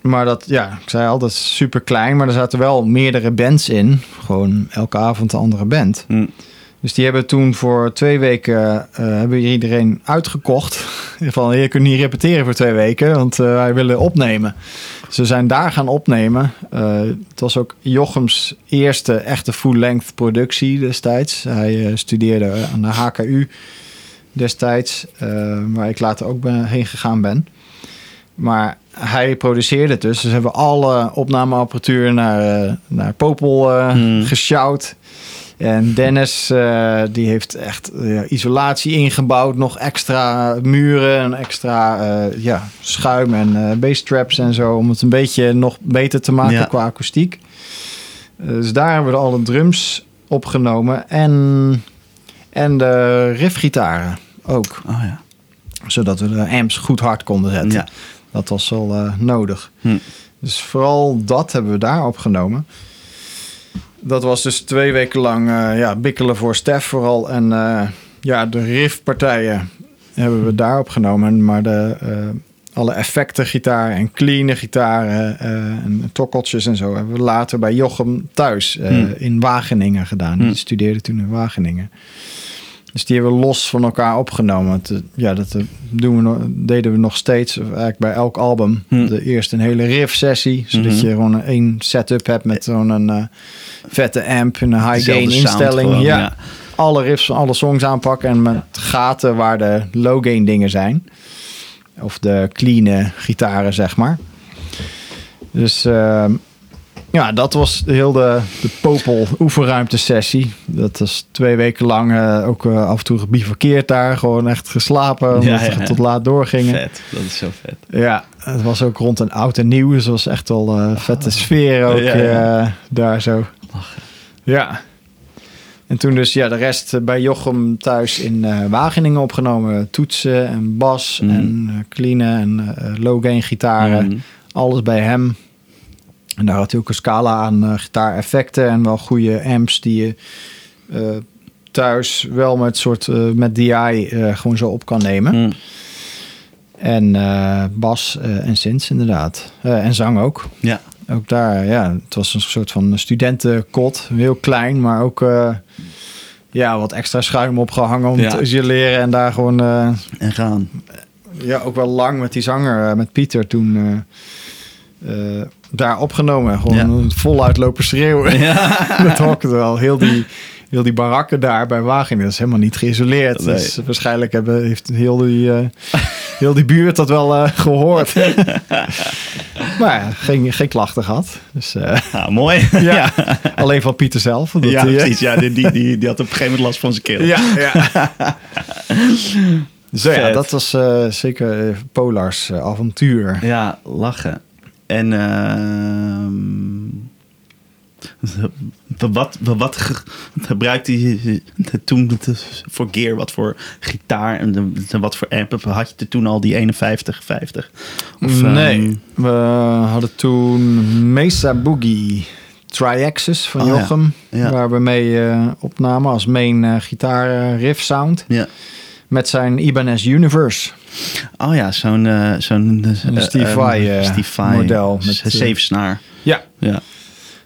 maar dat, ja, ik zei al, dat is super klein. Maar er zaten wel meerdere bands in. Gewoon elke avond een andere band. Hm. Dus die hebben toen voor twee weken eh, hebben iedereen uitgekocht. Van je kunt niet repeteren voor twee weken, want eh, wij willen opnemen. Ze zijn daar gaan opnemen. Eh, het was ook Jochems eerste echte full-length productie destijds. Hij studeerde aan de HKU destijds, waar ik later ook ben, heen gegaan ben. Maar hij produceerde het dus. Dus hebben we alle opnameapparatuur naar, eh, naar Popel Hmm. gesjouwd. En Dennis, eh, die heeft echt isolatie ingebouwd. Nog extra muren en extra ja, schuim en eh basstraps en zo. Om het een beetje nog beter te maken Ja. qua akoestiek. Dus daar hebben we alle drums opgenomen. En, en de riffgitaren ook. Oh ja. Zodat we de amps goed hard konden zetten. Ja. Dat was wel eh, nodig. Hm. Dus vooral dat hebben we daar opgenomen. Dat was dus twee weken lang eh, ja, bikkelen voor Stef vooral. En eh, ja, de riffpartijen hebben we daar opgenomen. Maar de, alle effecten gitaren en clean gitaren en tokkeltjes en zo... hebben we later bij Jochem thuis Hmm. in Wageningen gedaan. Die studeerde toen in Wageningen. Dus die hebben we los van elkaar opgenomen. Eh, ja, dat eh, doen we, deden we nog steeds. of Eigenlijk bij elk album. Hmm. De eerst een hele riff-sessie. Zodat Mhm. je gewoon een één setup hebt met zo'n een, eh, vette amp en een high gain Dezelfde sound instelling. gewoon, ja. ja. Alle riffs van alle songs aanpakken. En met gaten waar de low gain dingen zijn. Of de clean gitaren, zeg maar. Dus eh, ja, dat was heel de, de Popel oefenruimte sessie. Dat was twee weken lang eh, ook eh, af en toe gebivakkeerd daar. Gewoon echt geslapen, omdat Ja, we ja, tot laat doorgingen. Vet, dat is zo vet. Ja, het was ook rond een oud en nieuw. Dus het was echt wel een vette sfeer ook Ja, daar zo. Ja. En toen dus ja, de rest bij Jochem thuis in Wageningen opgenomen. Toetsen en bas Mhm. en uh, cleanen en eh, low gain gitaren. Mhm. Alles bij hem. En daar had hij ook een scala aan eh, gitaareffecten en wel goede amps die je eh, thuis wel met soort eh, met DI gewoon zo op kan nemen. Hm. En bas en synths inderdaad. En zang ook. Ja. Ook daar, ja, het was een soort van studentenkot. Heel klein, maar ook ja, wat extra schuim opgehangen om Ja. te isoleren. En daar gewoon, En gaan. ja, ook wel lang met die zanger, met Pieter toen eh, eh, daar opgenomen. Gewoon voluit lopen schreeuwen. dat hoorde wel. Heel die, heel die barakken daar bij Wageningen, dat is helemaal niet geïsoleerd. Nee. Dus waarschijnlijk hebben, heeft heel die, eh, heel die buurt dat wel eh, gehoord. maar ja, geen, geen klachten gehad. Dus, eh, Ja, mooi. ja. Alleen van Pieter zelf. Dat ja, die, eh, precies. Ja, die, die, die, die had op een gegeven moment last van zijn keel. Ja, ja. dus ja, dat was eh, zeker eh, Polars eh, avontuur. Ja, lachen. En ehm, wat, wat ge- gebruikte je toen voor gear? Wat voor gitaar en wat voor amp? Had je toen al die 51, 50? Of, nee, ehm, we hadden toen Mesa Boogie Triaxis van Oh. Jochem. Ja. Waar we mee eh, opnamen als main eh, gitaar eh, riff sound. ja. Met zijn Ibanez Universe. Oh ja, zo'n uh, zo'n Vai model met, zeven snaar. Ja. Ja.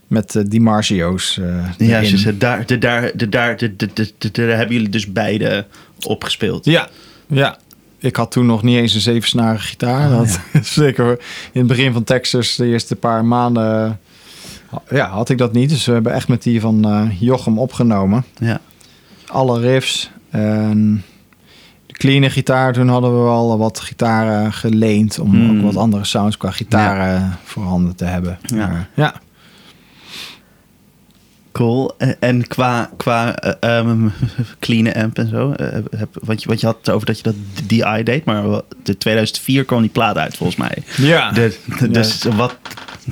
Met Di Marzio's. eh, Ja, ze, daar, de, daar, de, daar, de, de, de, daar hebben jullie dus beide opgespeeld. Ja, ja. ik had toen nog niet eens een zevensnarige gitaar. Oh, dat, Zeker in het begin van Texas, de eerste paar maanden, ja, had ik dat niet. Dus we hebben echt met die van Jochem opgenomen. Ja. Alle riffs. En clean gitaar, toen hadden we wel wat gitaren geleend... om Hmm. ook wat andere sounds qua gitaren voorhanden te hebben. Ja. Maar, ja. Cool. En, qua, qua eh, ehm, clean amp en zo. eh, heb, want, je, want je had het over dat je dat DI deed. Maar de 2004 kwam die plaat uit volgens mij. Ja. De, de- dus wat,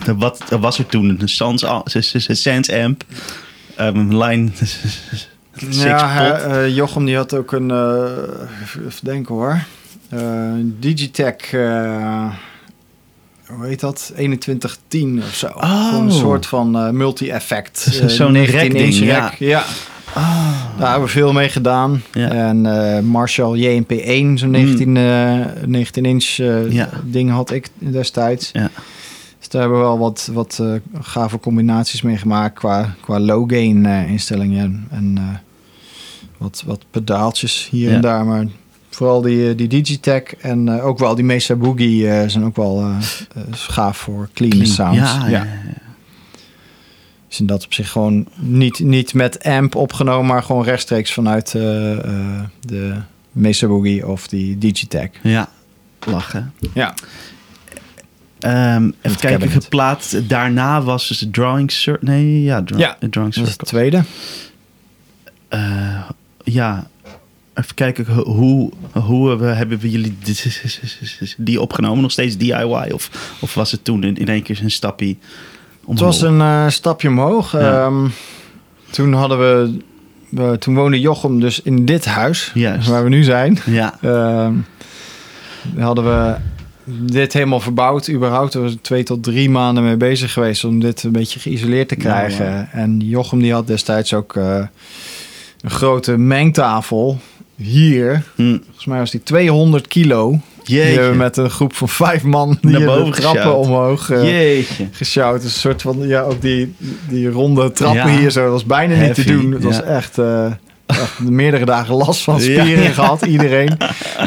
de- wat was er toen? Een Sans, Sans amp. ehm, line Ja, eh, Jochem die had ook een, eh, even denken hoor, Eh, Digitech, hoe heet dat, 2110 of zo. Oh. Een soort van multi-effect. Zo- zo'n 19 rack-ding, inch ja. Ah. Daar hebben we veel mee gedaan. Ja. En Marshall JMP1, zo'n 19, eh 19 inch eh, Hmm. Ja. ding had ik destijds. Ja. Daar hebben we wel wat, wat eh, gave combinaties mee gemaakt qua, qua low gain eh, instellingen. En eh, wat, wat pedaaltjes hier Ja. en daar. Maar vooral die, die Digitech en ook wel die Mesa Boogie zijn ook wel gaaf voor clean, Clean. sounds. Ja, ja. Dus in dat op zich gewoon niet, niet met amp opgenomen, maar gewoon rechtstreeks vanuit de Mesa Boogie of die Digitech. Ja, lachen. Ja. Ehm, even kijken, geplaatst. Daarna was dus Drawing Circle. Nee, ja, dra Ja, Drawing Dat is Circle. het tweede. Eh, ja, even kijken hoe, hoe we, hebben we jullie die- opgenomen? Nog steeds DIY? Of, of was het toen in, in één keer een stapje omhoog? Het was een eh, stapje omhoog. Ja. Ehm, toen hadden we, we- toen woonde Jochem dus in dit huis, Juist. waar we nu zijn. Ja, Ehm, hadden we dit helemaal verbouwd. Überhaupt er was twee tot drie maanden mee bezig geweest om dit een beetje geïsoleerd te krijgen. En Jochem die had destijds ook eh, een grote mengtafel hier. hm. Volgens mij was die 200 kilo. Die hebben we jeetje. met een groep van vijf man die Naar de boven trappen gesjouwd. omhoog Jeetje. gesjouwd. Dus een soort van, ja, ook die, die ronde trappen Ja. hier zo. Dat was bijna niet te doen. Het was echt, eh, echt meerdere dagen last van Ja. spieren gehad, iedereen.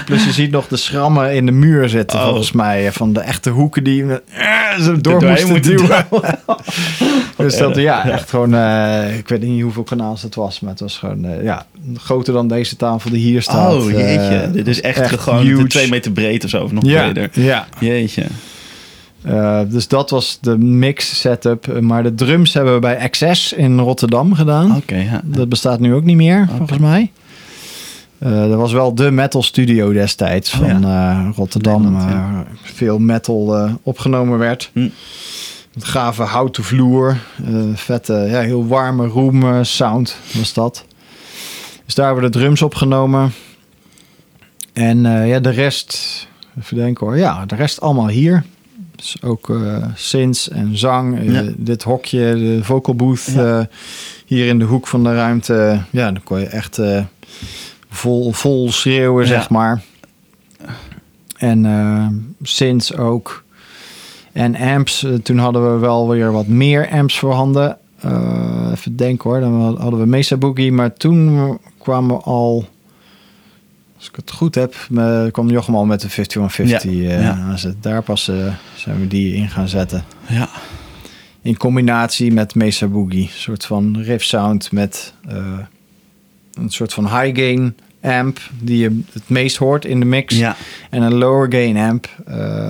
Plus je ziet nog de schrammen in de muur zitten, Oh. volgens mij. Van de echte hoeken die eh, zo door moesten moeten duwen. dus dat, ja, echt gewoon, eh, ik weet niet hoeveel kanaals het was. Maar het was gewoon, eh, ja, groter dan deze tafel die hier staat. Oh, jeetje. Eh, Dit is echt, echt gewoon huge. twee meter breed of zo. Of nog ja, breder. ja. Jeetje. Eh, dus dat was de mix setup. Maar de drums hebben we bij Access in Rotterdam gedaan. Oké, ja. Dat bestaat nu ook niet meer, volgens mij. Eh dat was wel de metal studio destijds Oh, van eh, Rotterdam. Nederland, ja. eh, veel metal opgenomen werd. Hm. Met gave houten vloer. vette, ja, heel warme room sound was dat. Dus daar hebben we de drums opgenomen. En ja, de rest, even denken hoor. Ja, de rest allemaal hier. Dus ook synths en zang. Eh, dit hokje, de vocal booth Ja. eh, hier in de hoek van de ruimte. Ja, dan kon je echt vol, vol schreeuwen, Ja. zeg maar. En synths ook. En amps, toen hadden we wel weer wat meer amps voorhanden. Even denken hoor, dan hadden we Mesa Boogie. Maar toen kwamen we al, als ik het goed heb, kwam Jochem al met de 5150. Ja, eh, ja. het- daar pas eh, zijn we die in gaan zetten. Ja. In combinatie met Mesa Boogie. Een soort van riff sound met eh, een soort van high gain amp die je het meest hoort in de mix. Ja. En een lower gain amp.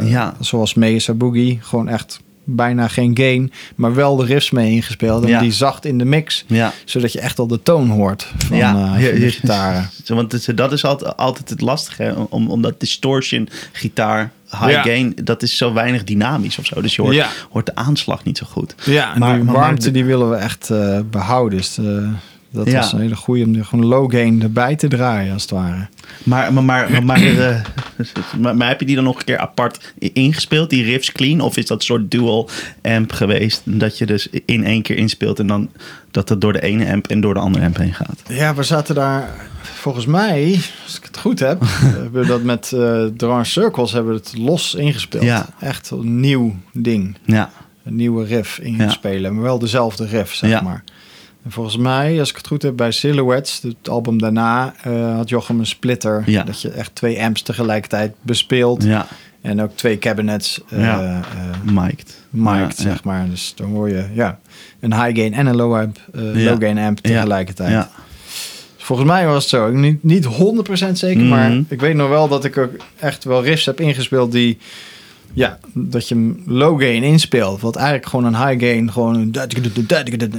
Ja. Zoals Mesa Boogie. Gewoon echt bijna geen gain. Maar wel de riffs mee ingespeeld. En Ja. die zacht in de mix. Ja. Zodat je echt al de toon hoort van, ja, eh, van de gitaren. Want dat is altijd, altijd het lastige. Hè? Om, omdat distortion, gitaar, high Ja. gain, dat is zo weinig dynamisch of zo. Dus je hoort, Ja. hoort de aanslag niet zo goed. Ja, Maar- die warmte maar- die willen we echt eh, behouden. Dus eh, dat Ja. was een hele goede om er gewoon low gain erbij te draaien als het ware. Maar, maar, maar, maar, maar, eh, maar, maar heb je die dan nog een keer apart ingespeeld, die riffs clean? Of is dat een soort dual amp geweest? Dat je dus in één keer inspeelt en dan dat het door de ene amp en door de andere amp heen gaat? Ja, we zaten daar volgens mij, als ik het goed heb, hebben we dat met eh Drum Circles hebben we het los ingespeeld. Ja. Echt een nieuw ding. Ja, Een nieuwe riff ingespelen. Maar wel dezelfde riff, zeg Ja. maar. En volgens mij, als ik het goed heb, bij Silhouettes, het album daarna, eh, had Jochem een splitter. Ja. Dat je echt twee amps tegelijkertijd bespeelt. Ja, En ook twee cabinets uh, Ja. mic'd. mic'd, Ja, zeg maar. Dus dan hoor je ja, een high gain en een low, amp, low gain amp tegelijkertijd. Ja. Volgens mij was het zo. Niet, niet 100% zeker, Mhm. maar ik weet nog wel dat ik ook echt wel riffs heb ingespeeld die... Ja, dat je hem low gain inspeelt. Wat eigenlijk gewoon een high gain, gewoon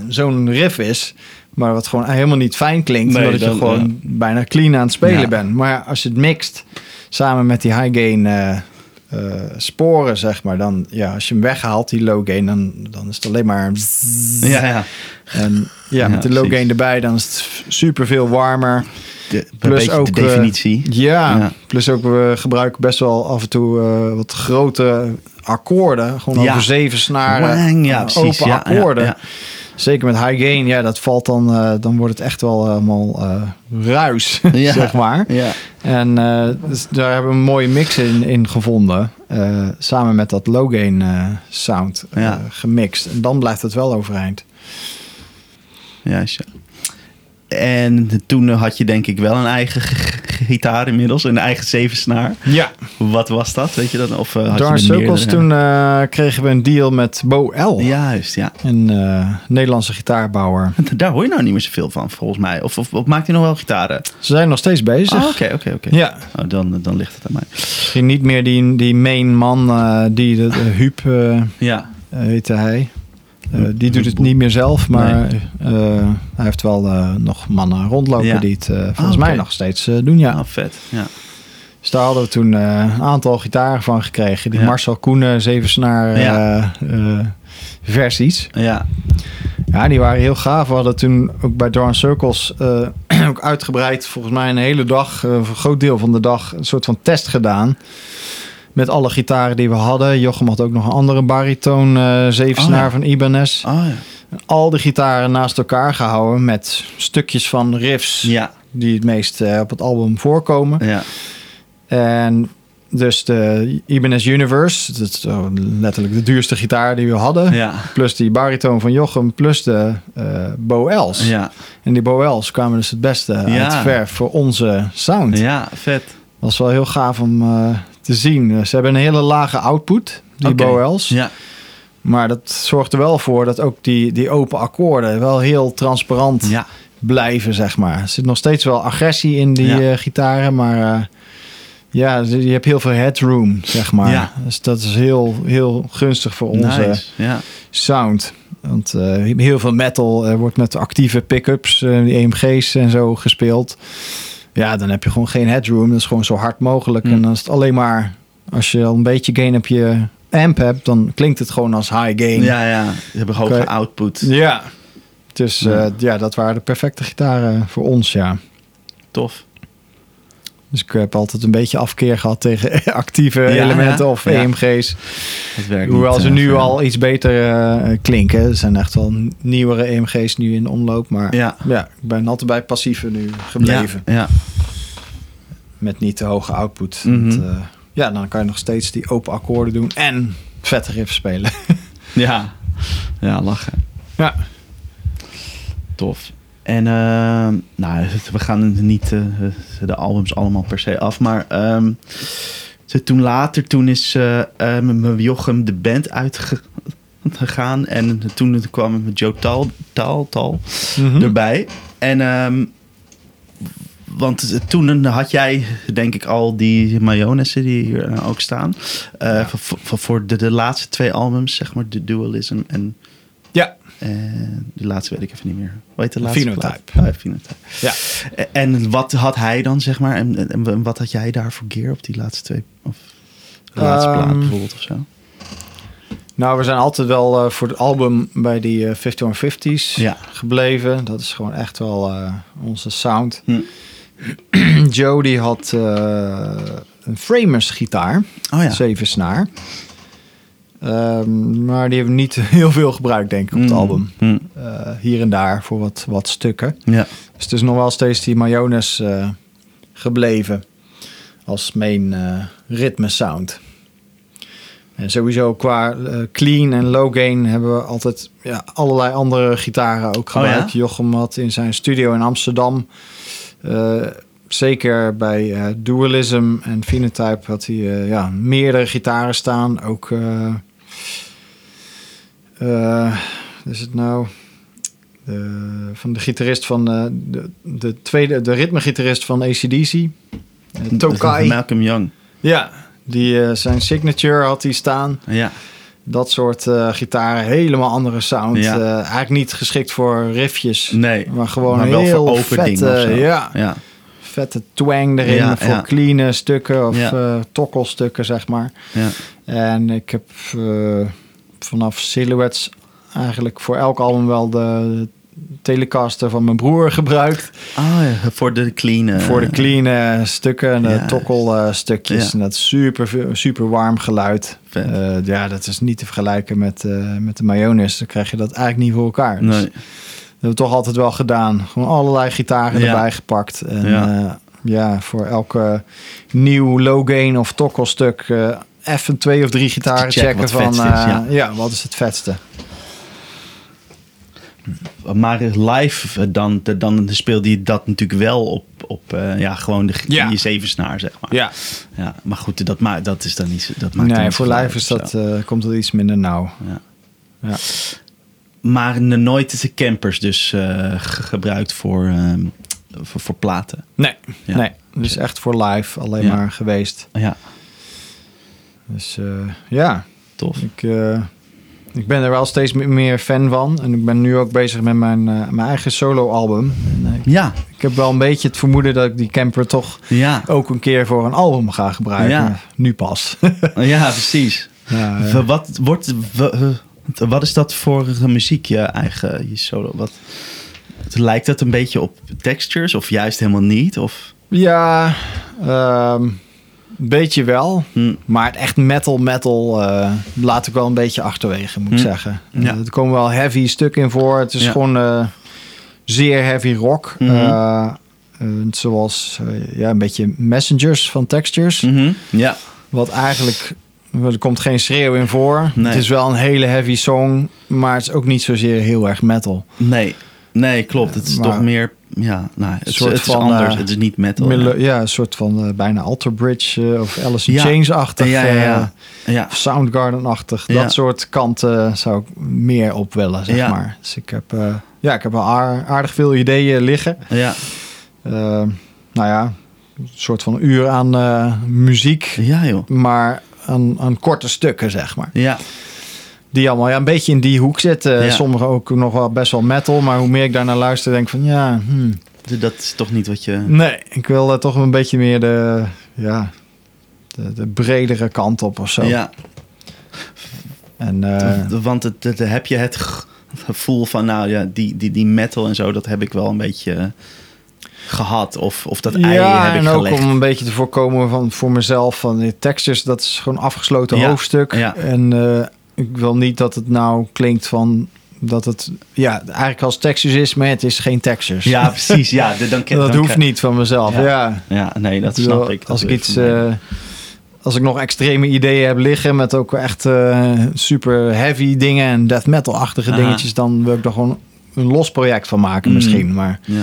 zo'n riff is. Maar wat gewoon helemaal niet fijn klinkt. Nee, omdat je gewoon bijna clean aan het spelen Ja. bent. Maar als je het mixt samen met die high gain eh, eh, sporen, zeg maar. Dan, ja, als je hem weghaalt, die low gain, dan, dan is het alleen maar... Ja, ja. En ja, Ja, met de low precies. gain erbij, dan is het super veel warmer. De, Plus ook, de eh, definitie. Ja, Ja. plus ook we gebruiken best wel af en toe eh, wat grote akkoorden. Gewoon Ja. over zeven snaren. Wang, ja, precies. Open Ja, ja, akkoorden. Zeker met high gain, ja, dat valt dan, eh, dan wordt het echt wel helemaal eh, ruis, Ja. zeg maar. Ja. En eh, dus daar hebben we een mooie mix in, in gevonden. eh, samen met dat low gain eh, sound eh, Ja. gemixt. En dan blijft het wel overeind. Ja. En toen had je denk ik wel een eigen gitaar inmiddels, een eigen zevensnaar. Ja. Wat was dat, weet je dat? Of uh, had Darn je Circles, toen eh, kregen we een deal met Bo L. Juist, ja. Een eh, Nederlandse gitaarbouwer. Daar hoor je nou niet meer zoveel van, volgens mij. Of, of, of maakt hij nog wel gitaren? Ze zijn nog steeds bezig. Ah, oké, oké, oké. Ja, Oh, dan, dan ligt het aan mij. misschien niet meer die, die main man, die de, de Huub Ja, heette hij. Eh, die doet het niet meer zelf, maar eh, hij heeft wel eh, nog mannen rondlopen Ja. die het volgens Ah, mij nog steeds doen. Ja. ah, vet. Ja. Dus daar hadden we toen een aantal gitaren van gekregen. Die Ja. Marcel Koenen Ja. eh, eh, versies. ja, Ja, die waren heel gaaf. We hadden toen ook bij Darn Circles ook uitgebreid, volgens mij een hele dag, een groot deel van de dag, een soort van test gedaan. Met alle gitaren die we hadden. Jochem had ook nog een andere bariton eh zevensnaar Oh, van Ibanez. oh, ja. Al die gitaren naast elkaar gehouden met stukjes van riffs ja, die het meest eh, op het album voorkomen. ja, En dus de Ibanez Universe, dat is zo letterlijk de duurste gitaar die we hadden. ja, Plus die bariton van Jochem, plus de eh Bo Els. ja, En die Bo Els kwamen dus het beste Ja. uit verf voor onze sound. ja, vet. was wel heel gaaf om eh, te zien. Ze hebben een hele lage output, die Els. Ja, Maar dat zorgt er wel voor dat ook die, die open akkoorden wel heel transparant ja, blijven, zeg maar. Er zit nog steeds wel agressie in die Ja. eh, gitaren, maar eh, ja, je hebt heel veel headroom, zeg maar. Ja. Dus dat is heel, heel gunstig voor onze nice. Ja, sound. Want eh, heel veel metal eh, wordt met actieve pick-ups, eh, die EMG's en zo gespeeld. Ja, dan heb je gewoon geen headroom. Dat is gewoon zo hard mogelijk. Mm. En dan is het alleen maar, als je al een beetje gain op je amp hebt, dan klinkt het gewoon als high gain. ja, ja. Ze hebben hoge Oké. output. Ja. Dus eh, Ja. ja, dat waren de perfecte gitaren voor ons, ja. Tof. Dus ik heb altijd een beetje afkeer gehad tegen actieve Ja, elementen ja. of. EMG's. Werkt Hoewel niet, ze eh, nu al iets beter eh, klinken. Er zijn echt wel nieuwere EMG's nu in omloop. Maar ja, ik ben altijd bij passieve nu gebleven. Ja. Met niet te hoge output. Mhm. Want, eh, ja, dan kan je nog steeds die open akkoorden doen. En vette riffs spelen. ja. ja lachen. ja. Tof. En ehm, nou, we gaan niet eh, de albums allemaal per se af, maar ehm, toen later, toen is eh eh, met met Jochem de band uitgegaan en toen kwam Joe Tal, Tal, Tal Mhm. erbij. En ehm, want toen had jij, denk ik, al die mayonessen die hier ook staan. Ja. voor, voor, voor de, de laatste twee albums, zeg maar, de Dualism en Ja. En de laatste weet ik even niet meer. Hoe heet de laatste Phenotype. Oh, ja, Phenotype. Ja. En wat had hij dan, zeg maar? En, en, en wat had jij daar voor gear op die laatste twee? Of de laatste Ehm, plaat bijvoorbeeld of zo? Nou, we zijn altijd wel eh, voor het album bij die eh 5150's Ja. gebleven. Dat is gewoon echt wel eh, onze sound. Hm. Joe die had eh, een Framers gitaar. Oh ja. Zeven snaar. Ehm, maar die hebben niet heel veel gebruikt, denk ik, op het Mm, album. mm, Eh, hier en daar voor wat, wat stukken. Ja. Dus het is nog wel steeds die mayones eh, gebleven als main eh ritme sound. En sowieso qua clean en low gain hebben we altijd ja, allerlei andere gitaren ook Oh ja? gebruikt. Jochem had in zijn studio in Amsterdam, zeker bij Dualism en Phenotype, had hij ja, meerdere gitaren staan. Ook, eh, wat is het nou? De, van de gitarist van eh, de, de tweede, de ritmegitarist van ACDC. Tokai. Malcolm Young. Ja, die, eh, zijn signature had hij staan. Ja, Dat soort eh, gitaren, helemaal andere sound. Ja. Eh, eigenlijk niet geschikt voor riffjes. nee. Maar gewoon maar wel heel voor open vette, dingen of zo. ja, ja. Vette twang erin Ja, voor ja. clean stukken of Ja. eh, tokkelstukken, zeg maar. ja. En ik heb eh, vanaf Silhouettes eigenlijk voor elk album wel de Telecaster van mijn broer gebruikt. Ah, ja, voor de clean. voor de clean stukken en de ja. tokkelstukjes. Ja. En dat super, super warm geluid. Eh, ja, dat is niet te vergelijken met, met de mayonaise. Dan krijg je dat eigenlijk niet voor elkaar. Dus Nee. Dat hebben we toch altijd wel gedaan. Gewoon allerlei gitaren Ja. erbij gepakt. En Ja. ja, ja voor elke nieuw low gain of tokkelstuk... eh even twee of drie gitaren Check checken van... is, eh, ja. ja, wat is het vetste? Maar live, eh, dan, dan speelde je dat natuurlijk wel op, op eh, ja, gewoon de, Ja. je zevensnaar, zeg maar. Ja, Ja, maar goed, dat, ma dat is dan niet zo- dat maakt nee, voor live is dat, eh, komt het iets minder nauw. Ja. Ja. Maar nooit de campers dus eh, ge- gebruikt voor, ehm, voor, voor platen. Nee, Ja. nee. Dus echt voor live alleen Ja. maar geweest. Ja, Dus eh, ja, tof. ik, eh, ik ben er wel steeds me- meer fan van. En ik ben nu ook bezig met mijn, mijn eigen solo-album. Ja, ik heb wel een beetje het vermoeden dat ik die camper toch ja, ook een keer voor een album ga gebruiken. Ja. Nu pas. ja precies. Wat, wordt, wat is dat voor muziek, je eigen je solo? Wat, lijkt dat een beetje op textures of juist helemaal niet? Of, ja ehm, een beetje wel. hm, Maar het echt metal, metal eh, laat ik wel een beetje achterwege, moet ik Hm. zeggen. Ja. Eh, er komen wel heavy stukken in voor. Het is Ja. gewoon eh, zeer heavy rock. Eh, zoals ja, een beetje Messengers van Textures. mhm, ja, Wat eigenlijk, er komt geen schreeuw in voor. Nee. Het is wel een hele heavy song, maar het is ook niet zozeer heel erg metal. nee. Nee, klopt. Het is Maar- toch meer, ja, nou, het, is- soort het is van, anders. eh, het is niet metal. Ja. ja. een soort van eh, bijna Alter Bridge eh, of Alice in Ja. Chains-achtig. Ja, ja, ja. Soundgarden-achtig. Dat soort kanten zou ik meer op willen, zeg maar. Dus ik heb, ja, ik heb wel aar- aardig veel ideeën liggen. ja. Nou ja, een soort van uur aan muziek, Ja, joh. maar aan, aan korte stukken, zeg maar. Ja, Die allemaal ja, een beetje in die hoek zitten. Ja. Sommige ook nog wel best wel metal, maar hoe meer ik daar naar luister, denk ik van ja, hmm, dat is toch niet wat je... nee, ik wil eh, toch een beetje meer de, ja, de, de bredere kant op of zo. Ja, En eh, want het, het- heb je het gevoel van, nou ja, die, die, die metal en zo, dat heb ik wel een beetje gehad. Of, of dat ei ja, heb ik en ook gelegd. om een beetje te voorkomen van voor mezelf van die textures, dat is gewoon afgesloten Ja, hoofdstuk. ja. En eh, ik wil niet dat het nou klinkt van dat het ja eigenlijk als textures is, maar het is geen textures. Ja, precies. Ja, de- dan, dat dan hoeft krijg- niet van mezelf. Ja. Ja, Ja, nee, dat snap ik. Dat als ik iets, eh, als ik nog extreme ideeën heb liggen met ook echt eh, super heavy dingen en death metal-achtige dingetjes, dan wil ik er gewoon een los project van maken Mm. misschien. Maar ja,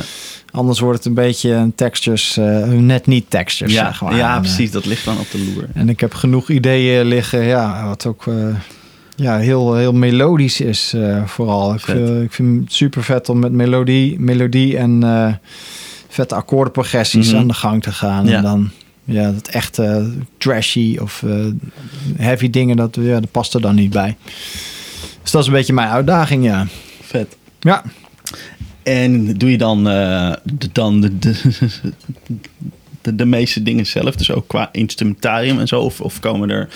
anders wordt het een beetje een textures, eh, net niet textures, ja, zeg maar. ja, eh, precies. Dat ligt dan op de loer. En ik heb genoeg ideeën liggen, ja, wat ook eh, ja, heel, heel melodisch is vooral. Ik, vind- ik vind het super vet om met melodie, melodie en vette akkoordenprogressies Mhm. aan de gang te gaan. Ja. En dan ja, dat echte trashy of heavy dingen, dat, ja, dat past er dan niet bij. Dus dat is een beetje mijn uitdaging, ja. Vet. Ja, En doe je dan, eh, de, dan de, de, de, de meeste dingen zelf? Dus ook qua instrumentarium en zo? Of, of komen er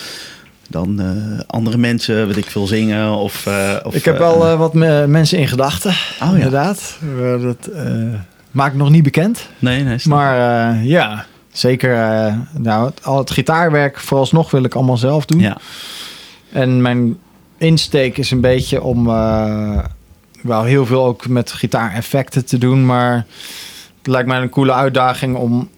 dan eh, andere mensen, weet ik veel, zingen? Of, eh, of, ik heb wel eh, wat me- mensen in gedachten, ja. inderdaad. Eh, dat eh, maak ik nog niet bekend. Nee, nee. Maar eh, ja, zeker. nou, het, al het gitaarwerk vooralsnog wil ik allemaal zelf doen. Ja. En mijn insteek is een beetje om eh, wel heel veel ook met gitaareffecten te doen. Maar het lijkt mij een coole uitdaging om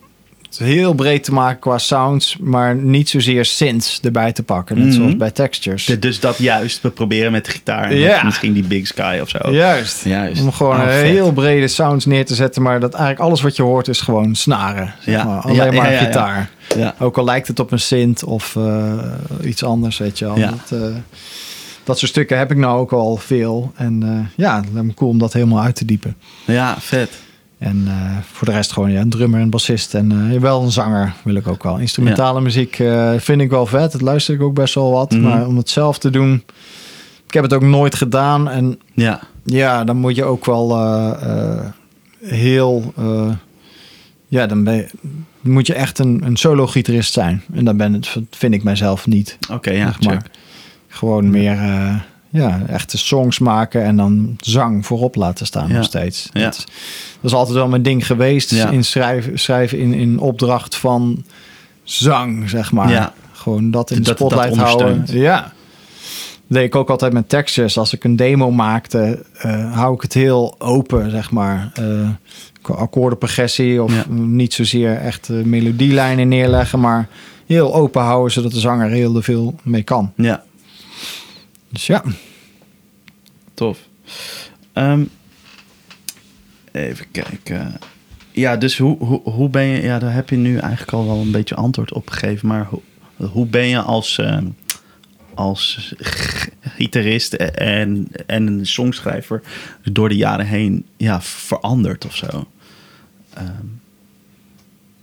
heel breed te maken qua sounds, maar niet zozeer synths erbij te pakken. Net Mhm. zoals bij textures. De- dus dat juist, we proberen met de gitaar. en Ja. met Misschien die Big Sky of zo. Juist. Juist. Om gewoon Oh, heel brede sounds neer te zetten, maar dat eigenlijk alles wat je hoort is gewoon snaren. Zeg Ja. maar. Alleen Ja, maar gitaar. Ja. Ook al lijkt het op een synth of eh, iets anders, weet je. Dat, eh, dat soort stukken heb ik nou ook al veel. En eh, ja, het lijkt me cool om dat helemaal uit te diepen. ja, vet. En eh, voor de rest gewoon ja, een drummer en bassist. En eh, wel een zanger wil ik ook wel. Instrumentale muziek vind ik wel vet. Dat luister ik ook best wel wat. Mhm. Maar om het zelf te doen... Ik heb het ook nooit gedaan. En Ja. ja, dan moet je ook wel heel... ja, dan ben je, moet je echt een, een solo-gitarist zijn. En dan ben het, vind ik mijzelf niet. Oké, ja, zeg maar. check. Gewoon meer eh, ja, echte songs maken en dan zang voorop laten staan Ja. nog steeds. Ja. Dat, dat is altijd wel mijn ding geweest. In schrijven, schrijven in, in opdracht van zang, zeg maar. Ja. Gewoon dat in de Dat- dat spotlight houden. Ja. Dat deed ik ook altijd met textures. Als ik een demo maakte, eh, hou ik het heel open, zeg maar. Qua akkoordenprogressie of Ja. niet zozeer echt melodielijnen neerleggen, maar heel open houden, zodat de zanger heel veel mee kan. Ja, Dus ja. tof. Ehm, even kijken. Ja, dus hoe, hoe, hoe ben je... Ja, daar heb je nu eigenlijk al wel een beetje antwoord op gegeven. Maar hoe, hoe ben je als, ehm, als gitarist en, en een songschrijver door de jaren heen ja, veranderd of zo? Ehm,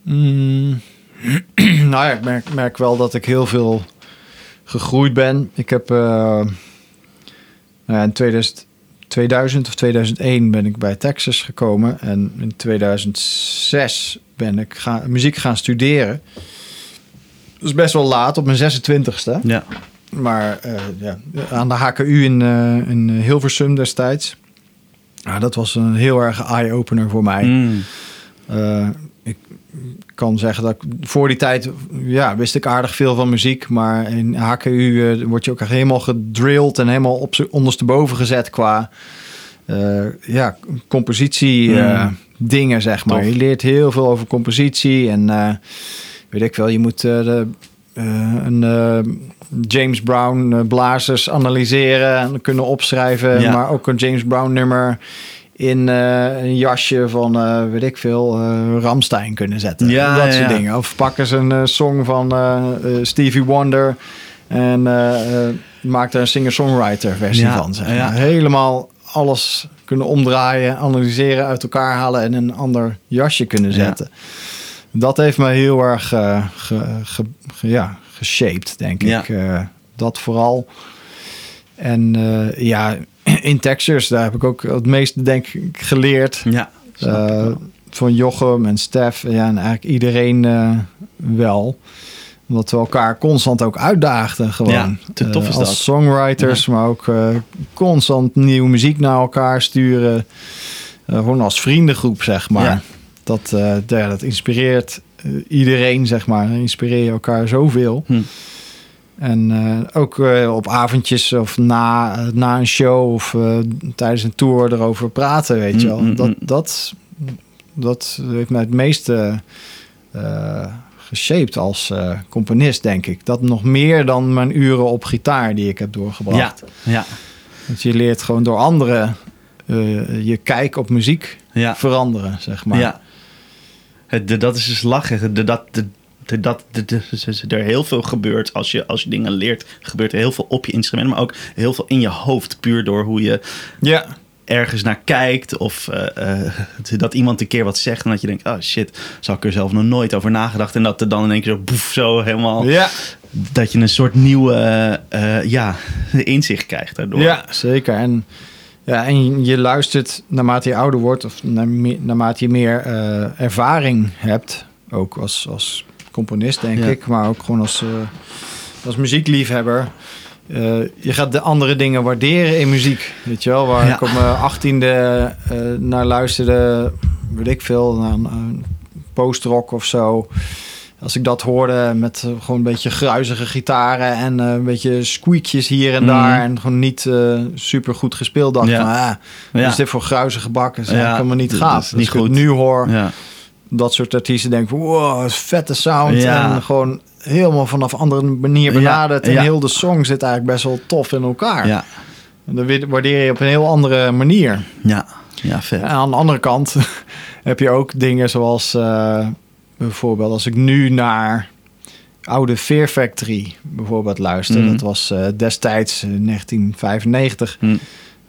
Mm. nou ja, ik merk, merk wel dat ik heel veel gegroeid ben. Ik heb ja, in 2000, 2000 of 2001 ben ik bij Texas gekomen. En in 2006 ben ik ga, muziek gaan studeren. Dat is best wel laat, op mijn 26ste. ja. Maar eh, ja, aan de HKU in, eh, in Hilversum destijds. Nou, dat was een heel erg eye-opener voor mij. Mm. Kan zeggen dat ik voor die tijd, ja, wist ik aardig veel van muziek. Maar in HKU eh, word je ook echt helemaal gedrilled en helemaal op ondersteboven gezet qua eh, ja, compositie eh, Mm. dingen, zeg maar. Tof. Je leert heel veel over compositie en eh, weet ik wel, je moet eh, de, eh, een eh, James Brown eh, blazers analyseren en kunnen opschrijven, Ja. maar ook een James Brown nummer in eh, een jasje van, eh, weet ik veel, eh Ramstein kunnen zetten. Ja, dat ja, soort ja. dingen. Of pakken ze een song van Stevie Wonder en maakt er een singer-songwriter versie van. Zeg maar. Helemaal alles kunnen omdraaien, analyseren, uit elkaar halen en een ander jasje kunnen zetten. Dat heeft me heel erg ge, ge- ge- ja, geshaped, denk ik. Dat vooral. En ja, in Texas, daar heb ik ook het meeste denk ik geleerd. Ja, ik Eh, van Jochem en Stef. Ja, en eigenlijk iedereen eh, wel. Omdat we elkaar constant ook uitdaagden gewoon. Ja, tof Eh, is als dat. songwriters, maar ook eh, constant nieuwe muziek naar elkaar sturen. Eh, gewoon als vriendengroep, zeg maar. Ja. Dat, eh, ja, dat inspireert eh, iedereen, zeg maar. Inspireer je elkaar zoveel. Hm. En eh, ook eh, op avondjes of na, eh, na een show of tijdens een tour erover praten, weet je wel. Mm, mm, Dat, mm. dat, dat heeft mij het meeste geshaped als componist, denk ik. Dat nog meer dan mijn uren op gitaar die ik heb Ja, doorgebracht. ja, Want je leert gewoon door anderen je kijk op muziek ja. veranderen, zeg maar. Ja. Het, dat is dus lachen. De, dat, dat er heel veel gebeurt als je, als je dingen leert. Gebeurt er heel veel op je instrument, maar ook heel veel in je hoofd. Puur door hoe je ja. ergens naar kijkt. Of eh, eh, dat iemand een keer wat zegt en dat je denkt... Oh shit, zou ik er zelf nog nooit over nagedacht. En dat er dan in één keer zo boef, zo helemaal... Ja. Dat je een soort nieuwe eh, ja, inzicht krijgt daardoor. Ja, zeker. En, ja, en je luistert naarmate je ouder wordt, of naar, naarmate je meer ervaring hebt, ook als, als componist, denk Ja. ik, maar ook gewoon als, eh, als muziekliefhebber. Eh, je gaat de andere dingen waarderen in muziek. Weet je wel, waar Ja. ik op mijn achttiende eh naar luisterde, weet ik veel, naar een, een postrock of zo. Als ik dat hoorde met gewoon een beetje gruizige gitaren en een beetje squeakjes hier en Mhm. daar. En gewoon niet super goed gespeeld. Dacht Ja. van, ah, Ja. is dit voor gruizige bakken? Dat is eigenlijk helemaal niet gaaf. Als niet ik het goed. nu hoor, Ja. Dat soort artiesten denken. Wow, vette sound. Ja. En gewoon helemaal vanaf een andere manier Ja, benaderd. En heel de song zit eigenlijk best wel tof in elkaar. Ja, En dan waardeer je op een heel andere manier. ja, ja, vet. En aan de andere kant heb je ook dingen zoals... eh, bijvoorbeeld als ik nu naar oude Fear Factory bijvoorbeeld luister. Mhm. Dat was eh, destijds in 1995 Hm.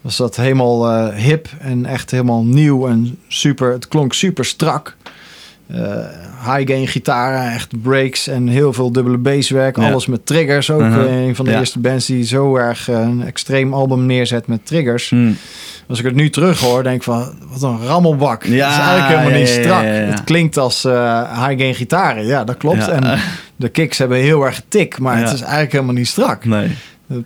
was dat helemaal eh, hip en echt helemaal nieuw en super. Het klonk super strak. Eh, high gain gitaren, echt breaks en heel veel dubbele basswerk. Ja. Alles met triggers. Ook Uh-huh. eh, een van de Ja. eerste bands die zo erg eh, een extreem album neerzet met triggers. Hm. Als ik het nu terug hoor, denk ik van wat een rammelbak. Ja, het is eigenlijk helemaal niet strak. Het klinkt als eh, high gain gitaren. Ja, dat klopt. En de kicks hebben heel erg tik, maar het is eigenlijk helemaal niet strak. Nee,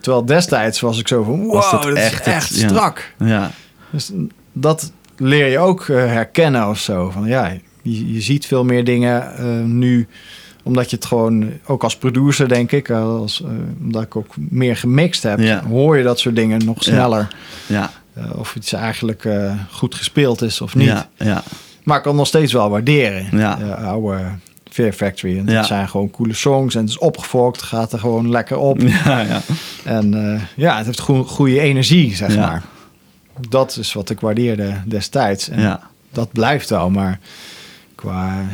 Terwijl destijds was ik zo van wow, dat dat is echt het- echt ja. strak. ja. Dus dat leer je ook herkennen of zo. Van ja, je, je ziet veel meer dingen eh, nu, omdat je het gewoon, ook als producer denk ik, eh, als, eh, omdat ik ook meer gemixt heb, Ja. hoor je dat soort dingen nog Ja. sneller. Ja, Eh, of iets eigenlijk goed gespeeld is of niet. ja, ja. Maar ik kan nog steeds wel waarderen. Ja. Oude Fear Factory. En Ja. dat zijn gewoon coole songs en het is opgefokt, gaat er gewoon lekker op. ja, ja. En ja, het heeft goe- goede energie, zeg Ja. maar. Dat is wat ik waardeerde destijds. En ja. dat blijft wel, maar qua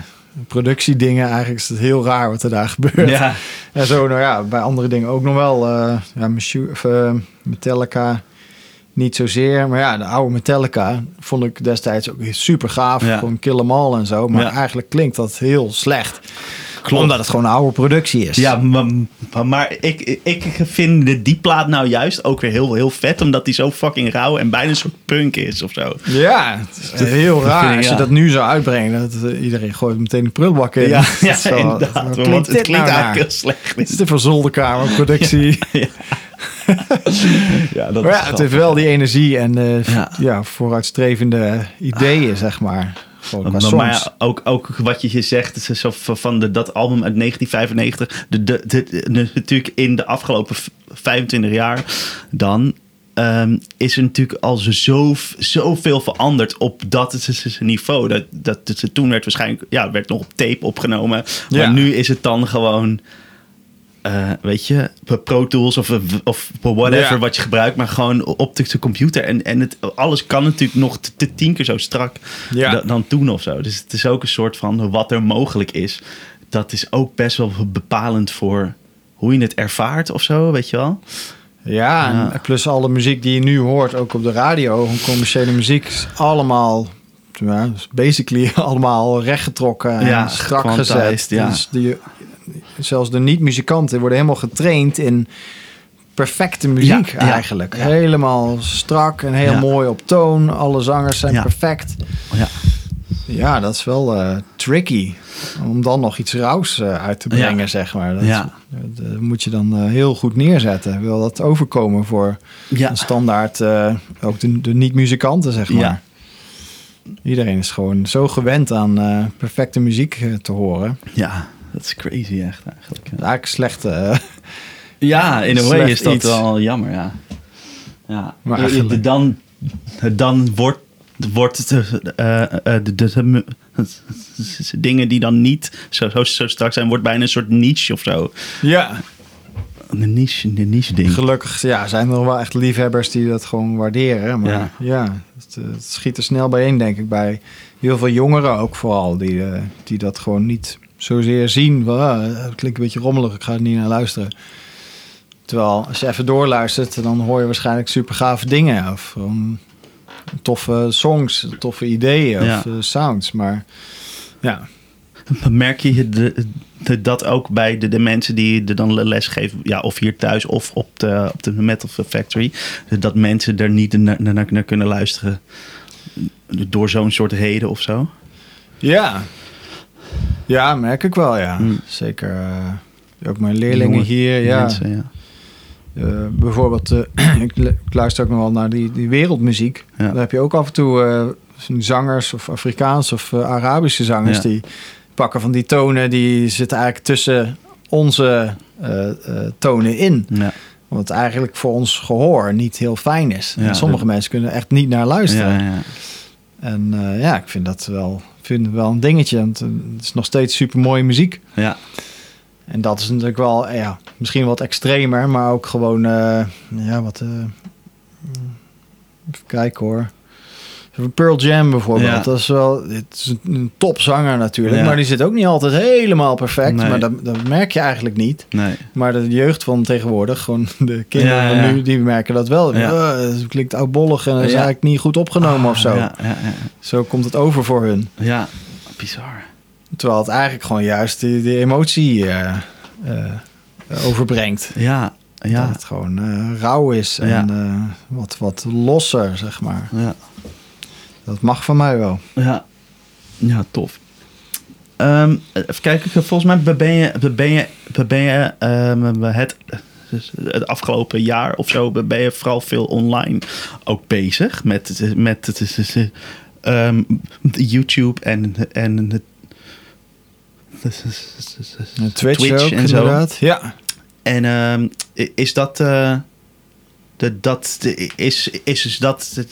productiedingen eigenlijk is het heel raar wat er daar gebeurt. ja. En zo, nou ja, bij andere dingen ook nog wel. eh ja, of, eh, Metallica niet zozeer. Maar ja, de oude Metallica vond ik destijds ook super gaaf. Ja. Gewoon Kill 'Em All en zo. Maar Ja. eigenlijk klinkt dat heel slecht. Klopt. Omdat het gewoon een oude productie is. Ja, maar, maar ik, ik vind de- die plaat nou juist ook weer heel, heel vet. Omdat die zo fucking rauw en bijna een soort punk is of zo. Ja, het is heel raar als je ja. dat nu zou uitbrengen. Dat, eh, iedereen gooit meteen de prulbak in. Ja, ja Zo, inderdaad. want het dit klinkt nou eigenlijk heel slecht. Dit is de van zolderkamerproductie. Ja, dat Maar is ja, het heeft wel die energie en eh, Ja. ja. vooruitstrevende ideeën, zeg maar. Gewoon qua Maar, ja, ook, ook wat je zegt, zo van de, dat album uit 1995, de, de, de, de- natuurlijk in de afgelopen v- 25 jaar, dan ehm, is er natuurlijk al zo, zoveel veranderd op dat niveau. Dat, dat toen werd waarschijnlijk, ja, werd nog op tape opgenomen, maar Ja. nu is het dan gewoon. Eh, weet je, Pro Tools of, of whatever Ja. wat je gebruikt, maar gewoon op de, de computer. En, en het, alles kan natuurlijk nog te, te tien keer zo strak Ja. da- dan toen of zo. Dus het is ook een soort van wat er mogelijk is. Dat is ook best wel bepalend voor hoe je het ervaart of zo, weet je wel? Ja, en plus alle muziek die je nu hoort, ook op de radio, gewoon commerciële muziek, is allemaal, ja, basically allemaal rechtgetrokken en Ja, strak gezet. ja. Dus die, zelfs de niet-muzikanten worden helemaal getraind in perfecte muziek Ja, eigenlijk. ja. Helemaal strak en heel mooi op toon. Alle zangers zijn perfect. Ja, Ja, dat is wel eh, tricky. Om dan nog iets rauws eh, uit te brengen, zeg maar. Dat, Ja. dat moet je dan eh, heel goed neerzetten. Wil dat overkomen voor een standaard, eh, ook de, de niet-muzikanten, zeg maar. Iedereen is gewoon zo gewend aan eh, perfecte muziek eh, te horen. ja dat is crazy echt eigenlijk. Ja. Eigenlijk slecht. eh, Ja, in een way is dat iets. wel jammer, ja. ja. Maar Eh, eigenlijk- Dan, dan wordt, wordt het, eh, eh, de, de, de- de dingen die dan niet zo, zo, zo strak zijn, wordt bijna een soort niche of zo. ja, Een niche, een niche ding. gelukkig ja, zijn er nog wel echt liefhebbers die dat gewoon waarderen. Maar Ja. ja, het, eh, het schiet er snel bijeen, denk ik, bij heel veel jongeren ook vooral. Die, eh, die dat gewoon niet zozeer zien. Van, ah, het klinkt een beetje rommelig, ik ga er niet naar luisteren. Terwijl als je even doorluistert, dan hoor je waarschijnlijk super gave dingen. Of toffe songs, toffe ideeën Ja. of eh, sounds. Maar ja, Merk je de, de- dat ook bij de, de mensen die er dan les geven, ja, of hier thuis of op de, op de Metal Factory, dat mensen er niet naar, naar, naar kunnen luisteren door zo'n soort reden of zo? Ja. Ja, merk ik wel, ja. Hmm. Zeker. eh, ook mijn leerlingen Jonge hier, ja. Mensen, ja. Eh, bijvoorbeeld, eh, ik, ik luister ook nog wel naar die, die wereldmuziek. Ja. Daar heb je ook af en toe zangers of Afrikaans of Arabische zangers Ja. die pakken van die tonen, die zitten eigenlijk tussen onze tonen in. Ja. Wat eigenlijk voor ons gehoor niet heel fijn is. Ja, en sommige dat- mensen kunnen er echt niet naar luisteren. Ja, ja. En ja, ik vind dat wel, vind wel een dingetje. Want eh, het is nog steeds super mooie muziek. Ja. En dat is natuurlijk wel, eh, ja, misschien wat extremer, maar ook gewoon, eh, ja, wat. eh, even kijken hoor. Pearl Jam bijvoorbeeld. Ja. Dat is wel, het is een topzanger natuurlijk, Ja. maar die zit ook niet altijd helemaal perfect. Nee. Maar dat, dat merk je eigenlijk niet. Nee. Maar de jeugd van tegenwoordig, gewoon de kinderen ja. van nu, die merken dat wel. Ja. Eh, het klinkt oudbollig en dat is eigenlijk niet goed opgenomen of zo. Ah, Ja, ja, ja. Zo komt het over voor hun. ja. bizar. Terwijl het eigenlijk gewoon juist die, die emotie eh, eh, overbrengt. Ja, Dat ja, het gewoon rauw is en Ja. wat, wat losser, zeg maar. ja. Dat mag van mij wel. Ja, ja tof. Ehm, even kijken, volgens mij ben je, ben je, ben je ehm, het, het afgelopen jaar of zo ben je vooral veel online ook bezig met, met ehm, YouTube en, en Twitch, ook, en zo. inderdaad. Ja. En is dat, eh, dat de- is, is dus dat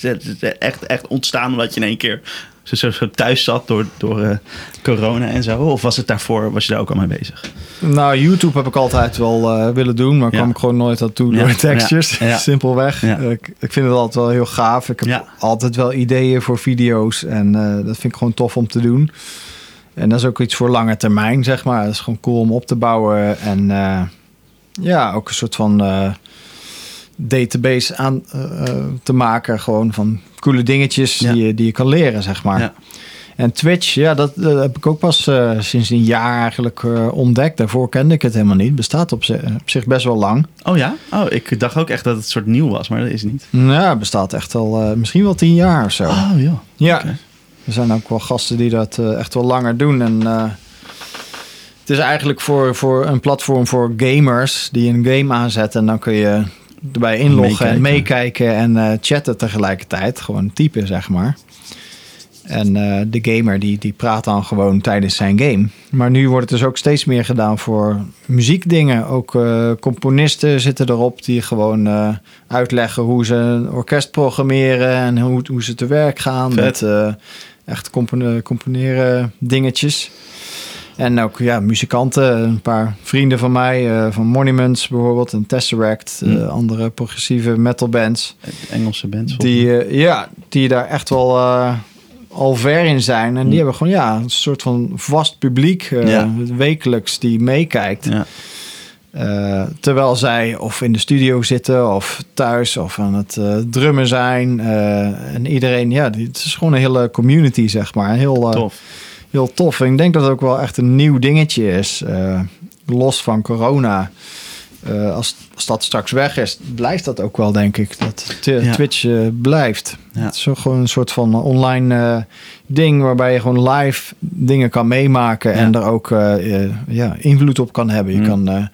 echt, echt ontstaan omdat je in één keer zo, zo, thuis zat door, door eh, corona en zo? Of was het daarvoor, was je daar ook al mee bezig? Nou, YouTube heb ik altijd wel eh, willen doen, maar Ja. kwam ik gewoon nooit aan toe Ja, door textures. ja. Simpelweg. Eh, Ik, ik vind het altijd wel heel gaaf. Ik heb Ja. altijd wel ideeën voor video's en dat vind ik gewoon tof om te doen. En dat is ook iets voor lange termijn, zeg maar. Dat is gewoon cool om op te bouwen en ja, ook een soort van database aan eh, eh, te maken, gewoon van coole dingetjes Ja. die, je, die je kan leren, zeg maar. Ja. En Twitch, ja, dat, dat heb ik ook pas eh, sinds een jaar eigenlijk eh, ontdekt. Daarvoor kende ik het helemaal niet. Bestaat op, zi- op zich best wel lang. Oh ja? Oh, ik dacht ook echt dat het soort nieuw was, maar dat is niet. Ja, bestaat echt al eh, misschien wel tien jaar of zo. Oh ja. ja, er zijn ook wel gasten die dat eh, echt wel langer doen. En eh, het is eigenlijk voor, voor een platform voor gamers die een game aanzetten. En dan kun je erbij inloggen en Meekijken. meekijken en eh, chatten tegelijkertijd. Gewoon typen, zeg maar. En eh, de gamer die, die praat dan gewoon tijdens zijn game. Maar nu wordt het dus ook steeds meer gedaan voor muziekdingen. Ook eh, componisten zitten erop die gewoon eh, uitleggen hoe ze een orkest programmeren en hoe, hoe ze te werk gaan Vet. met eh, echt compone- componeren dingetjes. En ook ja, muzikanten, een paar vrienden van mij, eh, van Monuments bijvoorbeeld, en Tesseract, eh, Hm. andere progressieve metal bands. Engelse bands. Die, eh, ja, die daar echt wel al ver in zijn. En die Hm. hebben gewoon ja, een soort van vast publiek, Ja. wekelijks, die meekijkt. Ja. Terwijl zij of in de studio zitten of thuis of aan het drummen zijn. En iedereen, ja, die- het is gewoon een hele community, zeg maar. Heel, Tof. Heel tof. En ik denk dat het ook wel echt een nieuw dingetje is. eh, los van corona. Eh, als, als dat straks weg is, blijft dat ook wel, denk ik. Dat Ja. Twitch eh, blijft. Ja. Het is gewoon een soort van online ding waarbij je gewoon live dingen kan meemaken en er ook ja, invloed op kan hebben. Je Mm. kan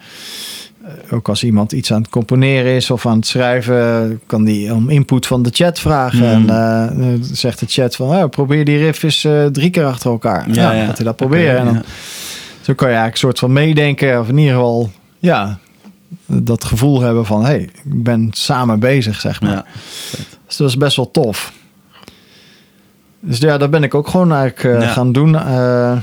ook als iemand iets aan het componeren is of aan het schrijven, kan die om input van de chat vragen. Mm. En eh, eh, zegt de chat van, oh, probeer die riff eens eh, drie keer achter elkaar. Ja, gaat hij dat proberen. En dan, Ja. Zo kan je eigenlijk een soort van meedenken of in ieder geval, ja, dat gevoel hebben van, hey, ik ben samen bezig, zeg maar. Ja. Dus dat is best wel tof. Dus ja, dat ben ik ook gewoon eigenlijk eh, Ja. gaan doen. Eh,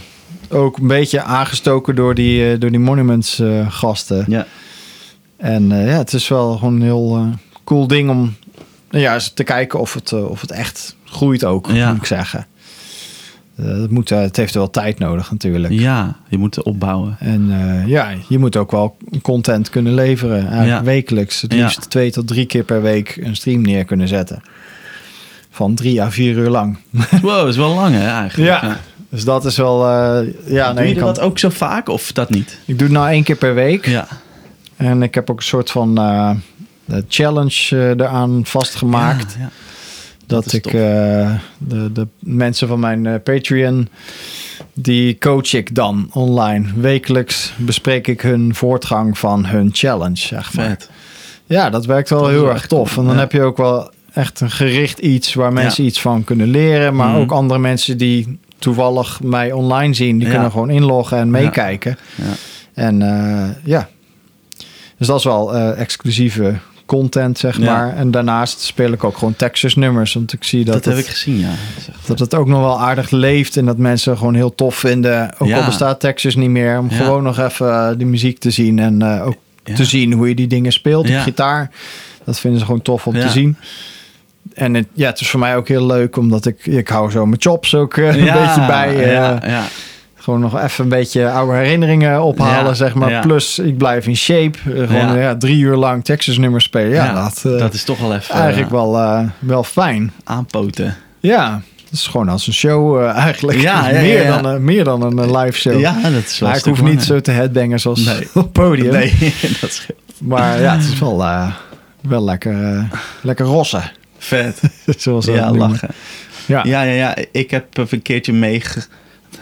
ook een beetje aangestoken door die, eh, door die Monuments eh, gasten. Ja. En eh, ja, het is wel gewoon een heel eh, cool ding om ja, te kijken of het, eh, of het echt groeit ook, Ja. moet ik zeggen. Dat moet, het heeft wel tijd nodig natuurlijk. ja, je moet opbouwen. En ja, je moet ook wel content kunnen leveren. Ja. wekelijks. Het Ja. liefst twee tot drie keer per week een stream neer kunnen zetten. Van drie à vier uur lang. Wow, dat is wel lang hè eigenlijk. Ja. Dus dat is wel... eh ja, Doe je dat ook zo vaak of dat niet? ik doe het nou één keer per week. Ja. En ik heb ook een soort van eh, challenge eh, eraan vastgemaakt. Ja, ja. dat ik eh, de, de mensen van mijn Patreon, die coach ik dan online. Wekelijks bespreek ik hun voortgang van hun challenge, zeg maar. Vet. Ja, dat werkt wel Dat heel erg tof. En dan heb je ook wel echt een gericht iets waar mensen iets van kunnen leren. Maar Mhm. ook andere mensen die toevallig mij online zien, die Ja. kunnen gewoon inloggen en meekijken. Ja. En ja, dus dat is wel eh, exclusieve content, zeg Ja. maar. En daarnaast speel ik ook gewoon Texas nummers. Want ik zie dat, Dat, heb het, ik gezien, ja. Dat dat het ook nog wel aardig leeft. En dat mensen gewoon heel tof vinden. Ook Ja. al bestaat Texas niet meer. Om Ja. gewoon nog even eh, die muziek te zien. En eh, ook te zien hoe je die dingen speelt Ja. op gitaar. Dat vinden ze gewoon tof om te zien. En het, ja, het is voor mij ook heel leuk, omdat ik, ik hou zo mijn chops ook een beetje bij. ja, ja. Gewoon nog even een beetje oude herinneringen ophalen, Ja, zeg maar. ja. Plus, ik blijf in shape. Eh, gewoon Ja. drie uur lang Texas nummers spelen. Ja, dat, eh, dat is toch wel even eigenlijk eh, wel, wel fijn. aanpoten. Ja, het is gewoon als een show eigenlijk. Ja, ja, meer, ja. Dan, een- meer dan een live show. Ja, dat is wel maar ik hoef niet zo te headbangen zoals Nee. op het podium. Nee, dat scheelt. Maar ja, het is wel, wel lekker, lekker rossen. Vet. zoals dat Ja, lachen. Ja. Ja, ja. Ik heb even een keertje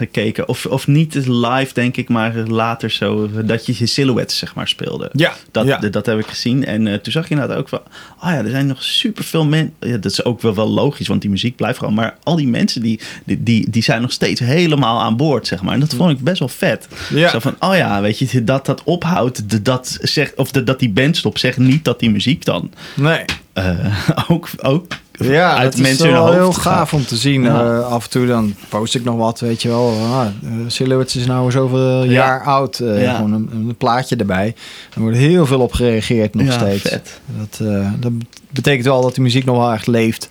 meegekeken. Of, of niet live, denk ik, maar later zo. Dat je je silhouettes, zeg maar, speelde. Ja, Dat, ja. dat heb ik gezien. En eh, toen zag je inderdaad ook van... Oh ja, er zijn nog superveel mensen... Ja, dat is ook wel, wel logisch, want die muziek blijft gewoon. Maar al die mensen, die, die, die, die zijn nog steeds helemaal aan boord, zeg maar. En dat vond ik best wel vet. Ja. Zo van, oh ja, weet je, dat dat ophoudt. de- Dat zegt, of de, dat die band stopt, zegt niet dat die muziek dan... Nee. eh, ook, ook Ja, uit mensen is wel heel hoofd gaaf om te zien. Ja. Eh, af en toe dan post ik nog wat, weet je wel. Ah, eh, Silhouettes is nou zoveel Ja. jaar oud. eh, Ja. Gewoon een, een plaatje erbij. Er wordt heel veel op gereageerd nog steeds. vet. Dat, dat betekent wel dat die muziek nog wel echt leeft.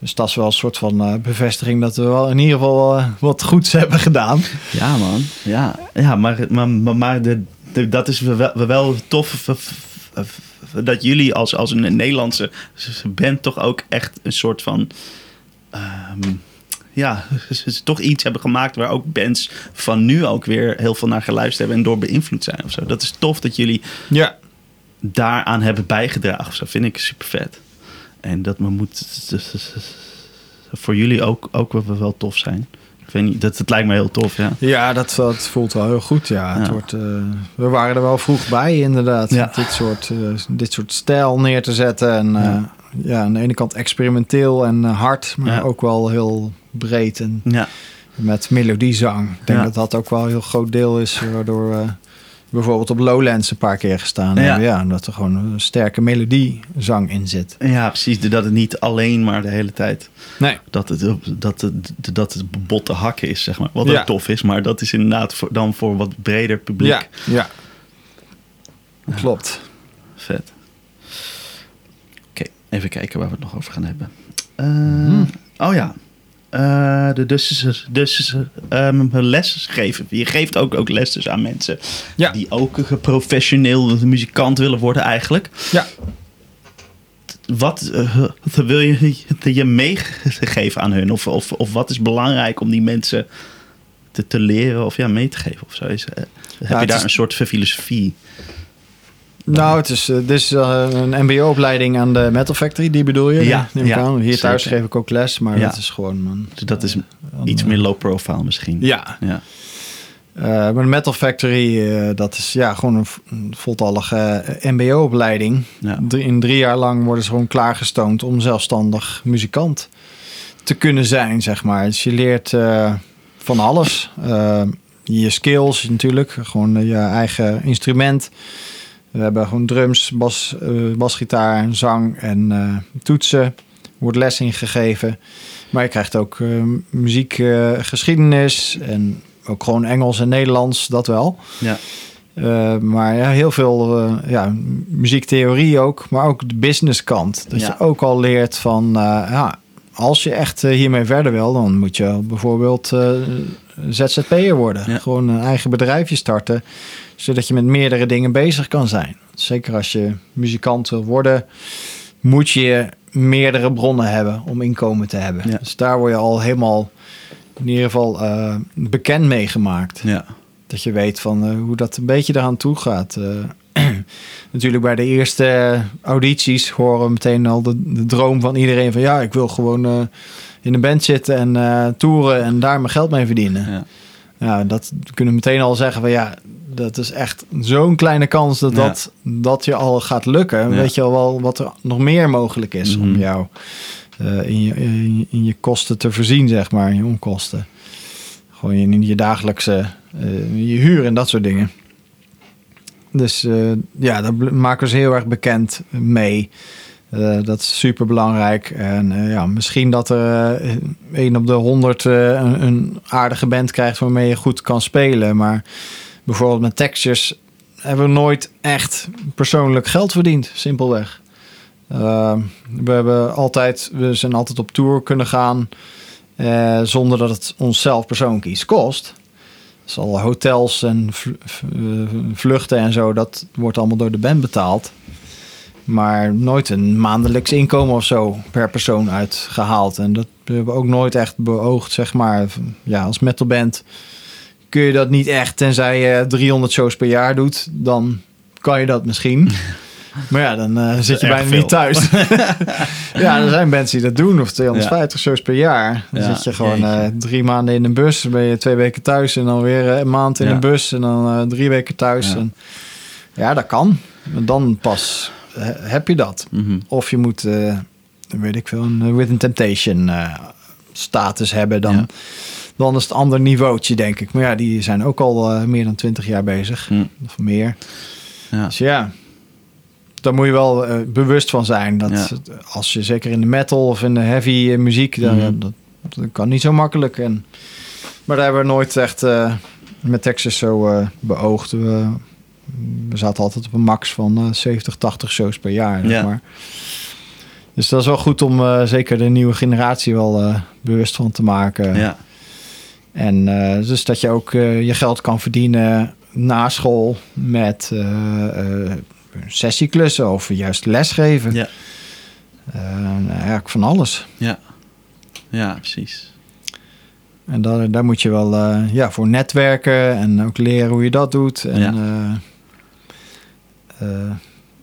Dus dat is wel een soort van bevestiging dat we wel in ieder geval wat goeds hebben gedaan. Ja, man. Ja, ja maar, maar, maar, maar de, de- dat is wel, wel tof dat jullie als, als een Nederlandse band toch ook echt een soort van... ehm, ja, ze- toch iets hebben gemaakt waar ook bands van nu ook weer heel veel naar geluisterd hebben en door beïnvloed zijn of zo. Dat is tof dat jullie Ja. daaraan hebben bijgedragen of zo. Vind ik super vet. En dat moet voor jullie ook, ook wel tof zijn. Ik weet niet, dat, dat lijkt me heel tof, ja. Ja, dat, dat voelt wel heel goed. Ja. Het wordt, eh, we waren er wel vroeg bij, inderdaad. Ja. Dit, soort, eh, dit soort stijl neer te zetten. En ja. Ja. ja, aan de ene kant experimenteel en eh, hard, maar ook wel heel breed. En met melodiezang. Ik denk dat dat ook wel een heel groot deel is, waardoor we bijvoorbeeld op Lowlands een paar keer gestaan Ja. hebben. Ja, omdat er gewoon een sterke melodiezang in zit. ja precies. Dat het niet alleen maar de hele tijd... Nee. Dat het, dat het, dat het botte hakken is, zeg maar. Wat Ja. ook tof is, maar dat is inderdaad voor, dan voor wat breder publiek. Ja, ja. Klopt. Vet. Oké, even kijken waar we het nog over gaan hebben. Eh, Hmm. Oh ja. Eh, de, dus dus ehm, les geven. Je geeft ook, ook les dus aan mensen Ja. die ook professioneel muzikant willen worden eigenlijk. Ja. Wat eh, wil je, je meegeven aan hun? Of, of, of wat is belangrijk om die mensen te, te leren of ja, mee te geven? Of zo? Is, eh, heb je daar is- een soort filosofie? Nou, het is, eh, dit is eh, een mbo-opleiding aan de Metal Factory, die bedoel je? Ja, neem ik ja, aan. Hier thuis zeker. geef ik ook les, maar Ja. dat is gewoon... Dus dat is iets meer low profile misschien. Ja, Ja. Eh, maar de Metal Factory, dat is ja, gewoon een, voltallige mbo-opleiding. Ja. In drie jaar lang worden ze gewoon klaargestoomd om zelfstandig muzikant te kunnen zijn, zeg maar. Dus je leert van alles. Je skills natuurlijk, gewoon je eigen instrument. We hebben gewoon drums, bas, eh, basgitaar, zang en eh, toetsen. Wordt les ingegeven. Maar je krijgt ook eh, muziekgeschiedenis en ook gewoon Engels en Nederlands, dat wel. Ja. Maar ja, heel veel ja, muziektheorie ook, maar ook de businesskant. Dat Ja. je ook al leert van, ja, als je echt hiermee verder wil, dan moet je bijvoorbeeld ZZP'er worden. Ja. Gewoon een eigen bedrijfje starten, zodat je met meerdere dingen bezig kan zijn. Zeker als je muzikant wil worden, moet je meerdere bronnen hebben om inkomen te hebben. Ja. Dus daar word je al helemaal in ieder geval eh, bekend mee gemaakt. Ja. Dat je weet van eh, hoe dat een beetje eraan toe gaat. Eh, natuurlijk bij de eerste audities horen we meteen al de, de droom van iedereen van ja, ik wil gewoon in een band zitten en toeren en daar mijn geld mee verdienen. Ja. Ja, dat kunnen we meteen al zeggen van ja, dat is echt zo'n kleine kans dat, Ja. dat, dat je al gaat lukken. Weet je al wel wat er nog meer mogelijk is om Mhm. jou eh, in, je, in, je- in je kosten te voorzien, zeg maar, in je onkosten. Gewoon in je dagelijkse, eh, je huur en dat soort dingen. Dus eh, ja, daar maken we ze heel erg bekend mee. Dat is super belangrijk. En ja, misschien dat er een op de honderd een, een aardige band krijgt waarmee je goed kan spelen. Maar bijvoorbeeld met Textures hebben we nooit echt persoonlijk geld verdiend, simpelweg. Eh, we hebben altijd, we zijn altijd op tour kunnen gaan eh, zonder dat het onszelf persoonlijk iets kost. Dus al hotels en eh, vluchten en zo, dat wordt allemaal door de band betaald. Maar nooit een maandelijks inkomen of zo per persoon uitgehaald. En dat hebben we ook nooit echt beoogd, zeg maar. Ja, als metalband kun je dat niet echt, tenzij je 300 shows per jaar doet. Dan kan je dat misschien. Maar ja, dan eh, zit je bijna veel. niet thuis. ja, er zijn mensen die dat doen, of 250 shows per jaar. Dan Ja, zit je gewoon eh, drie maanden in een bus, dan ben je twee weken thuis en dan weer eh, een maand in Ja. een bus en dan drie weken thuis. Ja. En, ja, dat kan. Maar Dan pas heb je dat. Mhm. Of je moet, weet ik veel, een eh, With Temptation status hebben. Dan. Dan is het een ander niveautje, denk ik. Maar ja, die zijn ook al eh, meer dan 20 jaar bezig. Of meer. Ja. Dus ja, daar moet je wel eh, bewust van zijn. Dat Ja. als je zeker in de metal of in de heavy eh, muziek, dan, Mhm. dat, dat kan niet zo makkelijk. En, maar daar hebben we nooit echt met Texas zo beoogd. We, we zaten altijd op een max van eh, 70, 80 shows per jaar. Zeg maar. Dus dat is wel goed om zeker de nieuwe generatie wel bewust van te maken. Ja. En eh, dus dat je ook eh, je geld kan verdienen na school met eh, sessieklussen of juist lesgeven. Ja. Eh, nou, eigenlijk van alles. Ja. Ja, precies. En daar, daar moet je wel ja, voor netwerken en ook leren hoe je dat doet. En Ja.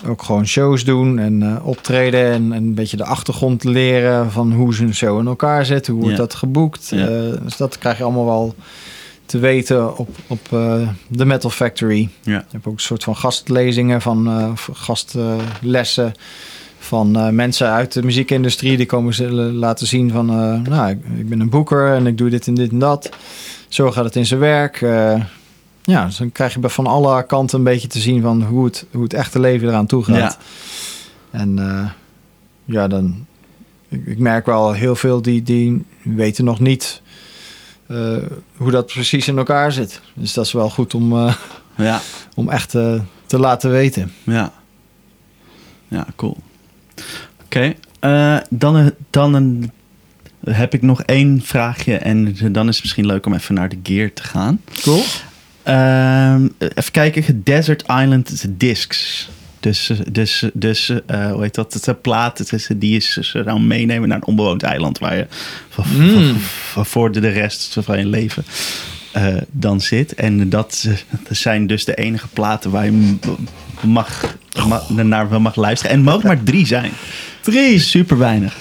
Ook gewoon shows doen en eh, optreden en, en een beetje de achtergrond leren van hoe zo'n show in elkaar zit, hoe wordt Ja. dat geboekt. Ja. Eh, dus dat krijg je allemaal wel te weten op, op eh, de Metal Factory. Ja. Je hebt ook een soort van gastlezingen van gastlessen van mensen uit de muziekindustrie. Die komen zullen laten zien van, nou, ik, ik ben een boeker en ik doe dit en dit en dat. Zo gaat het in zijn werk. Ja, dus dan krijg je van alle kanten een beetje te zien van hoe het, hoe het echte leven eraan toe gaat. Ja. En eh, ja, dan... Ik, ik merk wel heel veel die, die weten nog niet eh, hoe dat precies in elkaar zit. Dus dat is wel goed om, eh, Ja. om echt te laten weten. Ja. Ja, cool. Oké. dan, dan een, heb ik nog één vraagje. En dan is het misschien leuk om even naar de gear te gaan. Cool. Ehm, even kijken. Desert Island Discs. Dus, dus, dus eh, hoe heet dat? Een plaat. Het is, die is ze dan meenemen naar een onbewoond eiland. Waar je voor, Mm. voor, de rest van je leven eh, dan zit. En dat, dat zijn dus de enige platen waar je mag, mag, naar mag luisteren. En het mogen maar drie zijn. Drie? Super weinig.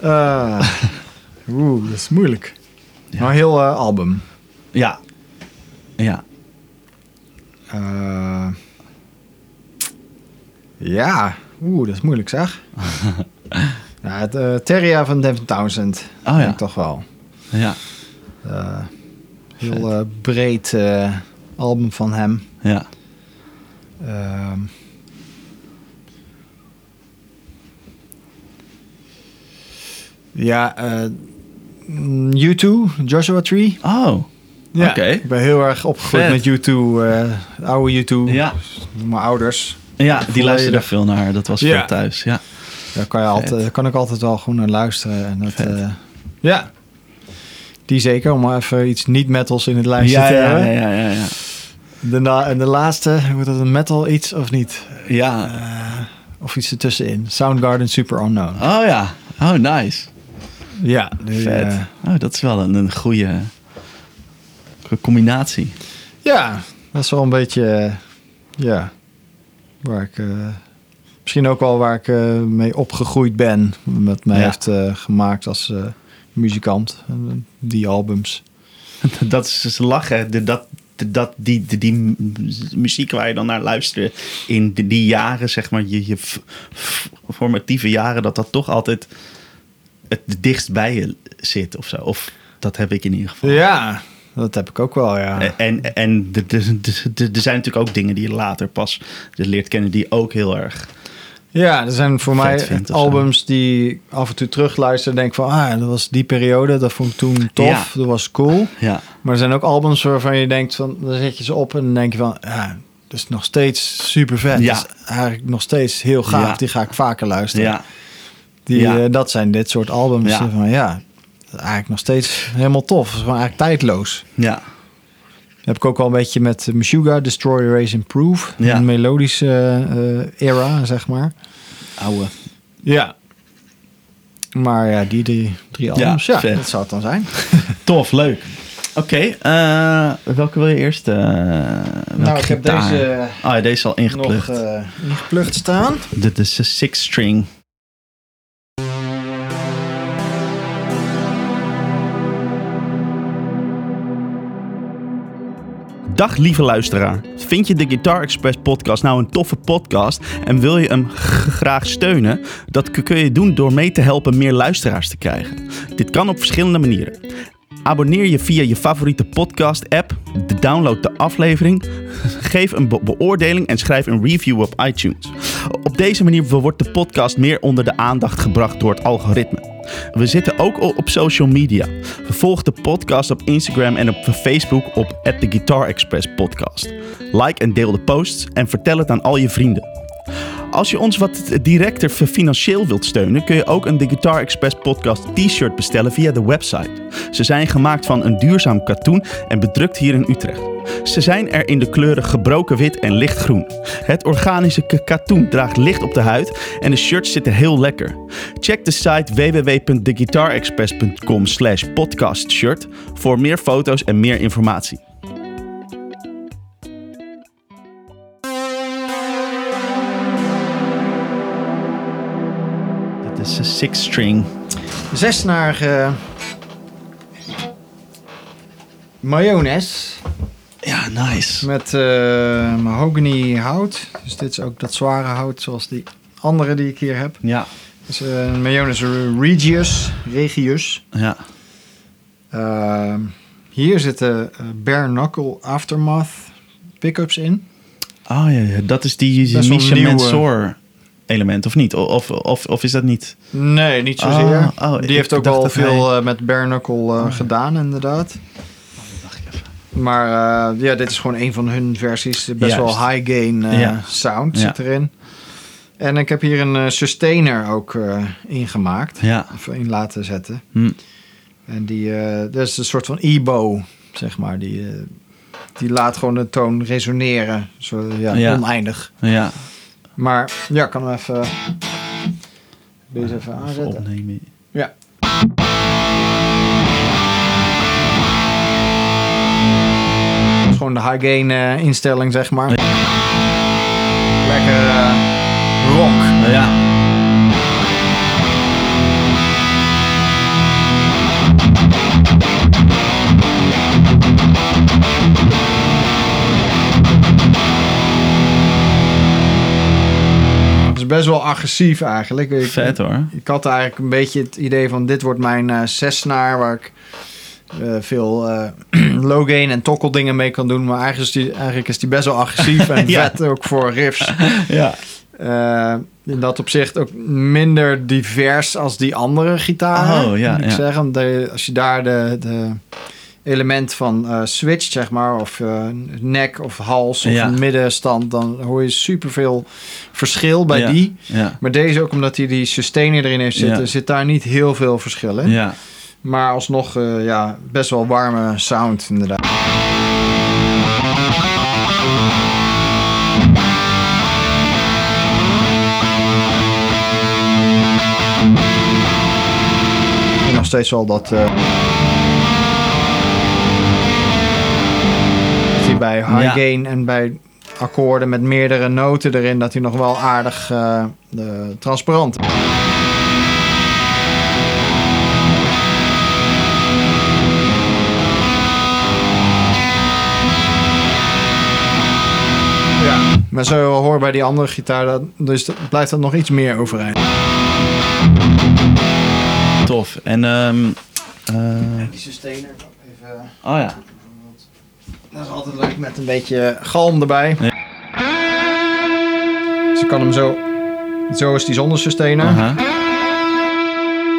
Eh, Oeh, dat is moeilijk. Ja. Maar heel eh, album. Ja. Ja. Eh, ja, oeh, dat is moeilijk zeg. ja, het, Terria van Devin Townsend. Oh ja. ik toch wel. Ja. Eh, heel breed album van hem. Ja. Ehm. ja, mm, U2, Joshua Tree. Oh. Ja, Oké. ik ben heel erg opgegroeid Vet. met U2, eh oude U2. Ja. Mijn ouders. Ja, die Volledig. luisterde veel naar. Dat was Ja. veel thuis. Ja. Daar kan, je altijd, kan ik altijd wel gewoon naar luisteren. En dat, eh, ja, die zeker. Om maar even iets niet-metals in het lijstje Ja, te ja, hebben. ja, ja, ja. De, na- en de laatste, wordt dat een metal iets of niet? Ja. Eh, of iets ertussenin. Soundgarden Super Unknown. Oh ja. Oh, nice. Ja, die, Vet. eh, oh, dat is wel een, een goede combinatie. ja, dat is wel een beetje, eh, ja, waar ik, eh, misschien ook wel waar ik eh, mee opgegroeid ben. Wat mij Ja. heeft eh, gemaakt als eh, muzikant. Die albums. dat is dus lachen. De, dat, de, dat, die, die, muziek waar je dan naar luisterde in die, die jaren, zeg maar, je, je formatieve jaren, dat dat toch altijd het dichtst bij je zit of zo. Of dat heb ik in ieder geval. Ja, dat heb ik ook wel, ja. En, en er- zijn natuurlijk ook dingen die je later pas leert kennen die ook heel erg... Ja, er zijn voor mij zo. albums die ik af en toe terugluister en denk van, ah, dat was die periode, dat vond ik toen tof, Ja. dat was cool. Ja, Maar er zijn ook albums waarvan je denkt van, dan zet je ze op en dan denk je van, ja, dat is nog steeds super vet. Ja. Dat is eigenlijk nog steeds heel gaaf. Ja. Die ga ik vaker luisteren. ja, Die, Ja. eh, dat zijn dit soort albums Ja. van, ja, eigenlijk nog steeds helemaal tof. Het is gewoon eigenlijk tijdloos. ja. heb ik ook wel een beetje met uh, Meshuggah, Destroy, Erase, Improve. Ja. Een melodische eh, era, zeg maar. Oude. Ja. Maar ja, die drie, drie albums, ja, vet. dat zou het dan zijn. Tof, leuk. Oké, eh, welke wil je eerst? eh nou, ik heb deze Oh ja, deze al ingeplucht. nog eh ingeplucht staan. Dit is een six string. Dag lieve luisteraar. Vind je de Guitar Express podcast nou een toffe podcast en wil je hem graag steunen? Dat kun je doen door mee te helpen meer luisteraars te krijgen. Dit kan op verschillende manieren. Abonneer je via je favoriete podcast app, download de aflevering, geef een be- beoordeling en schrijf een review op iTunes. Op deze manier wordt de podcast meer onder de aandacht gebracht door het algoritme. We zitten ook op social media. Volg de podcast op Instagram en op Facebook op The Guitar Express Podcast. Like en deel de posts en vertel het aan al je vrienden. Als je ons wat directer financieel wilt steunen, kun je ook een The Guitar Express podcast t-shirt bestellen via de website. Ze zijn gemaakt van een duurzaam katoen en bedrukt hier in Utrecht. Ze zijn er in de kleuren gebroken wit en lichtgroen. Het organische katoen draagt licht op de huid en de shirts zitten heel lekker. Check de site www.theguitarexpress.com slash podcastshirt voor meer foto's en meer informatie. Is een six string. Zesnarige mayones Ja, nice. met eh mahogany hout. Dus dit is ook dat zware hout zoals die andere die ik hier heb. Ja, Dus eh mayones Regius. Regius. ja. Ehm, hier zitten eh, bare knuckle aftermath pickups in. Oh ja, ja, dat is die nieuwe. Mansour element, of niet? Of, of, of is dat niet? Nee, niet zozeer. Oh, oh, die heeft ook dat veel hij- eh, met bare knuckle eh, gedaan, inderdaad. Maar eh, ja, dit is gewoon een van hun versies. Best Juist. wel high gain Ja. sound Ja. zit erin. En ik heb hier een sustainer ook ingemaakt. Ja. Of in laten zetten. Hm. En die, dat is een soort van e-bow, zeg maar. Die, die laat gewoon de toon resoneren. Zo, ja, Ja. oneindig. Ja. Maar ja, ik kan hem even... Deze even aanzetten. Opnemen. Ja. Dat is gewoon de high gain eh, instelling, zeg maar. Lekker eh, rock. Ja. Best wel agressief eigenlijk. Ik, Vet hoor. Ik had eigenlijk een beetje het idee van dit wordt mijn eh zesnaar waar ik eh, veel eh, low gain en tokkel dingen mee kan doen. Maar eigenlijk is die, eigenlijk is die best wel agressief en Ja. vet ook voor riffs. Ja. Eh, in dat opzicht ook minder divers als die andere gitaren. Oh, ja, moet ik ja. zeggen. De, als je daar de, de element van eh switcht, zeg maar, of eh, nek of hals of Ja. middenstand, dan hoor je superveel verschil bij Ja. die. Ja. Maar deze ook omdat hij die sustainer erin heeft zitten, zit daar niet heel veel verschil in. Ja. Maar alsnog eh, ja, best wel warme sound inderdaad. En nog steeds wel dat... bij high Ja. gain en bij akkoorden met meerdere noten erin... dat hij nog wel aardig eh, transparant is. Ja. Maar zo hoor bij die andere gitaar, dat, dus dat, blijft dat nog iets meer overeind. Tof. En, ehm eh, Die sustainer, even... oh ja. Dat is altijd leuk met een beetje galm erbij. Ja. Dus je kan hem zo... Zo is die zonder sustainer. Aha. Dat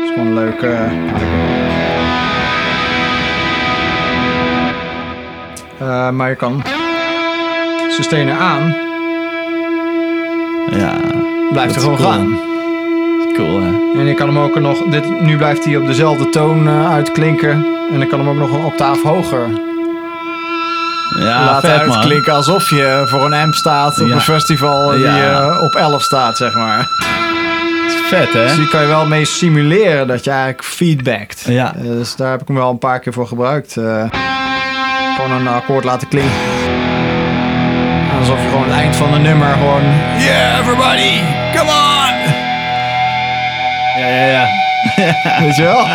is gewoon een leuk... eh, maar je kan sustainer aan. Ja, Blijft er gewoon cool. gaan. cool hè. En je kan hem ook nog... Dit, nu blijft hij op dezelfde toon eh, uitklinken. En ik kan hem ook nog een octaaf hoger Ja, laten vet man. uitklinken. Alsof je voor een amp staat op Ja. een festival Ja. die eh, op 11 staat, zeg maar. Vet hè? Dus hier kan je wel mee simuleren dat je eigenlijk feedbackt. Ja. Eh, dus daar heb ik hem wel een paar keer voor gebruikt. Eh, gewoon een akkoord laten klinken. Alsof je gewoon het eind van een nummer gewoon... Yeah, everybody, come on! Ja, ja, ja. Weet je wel?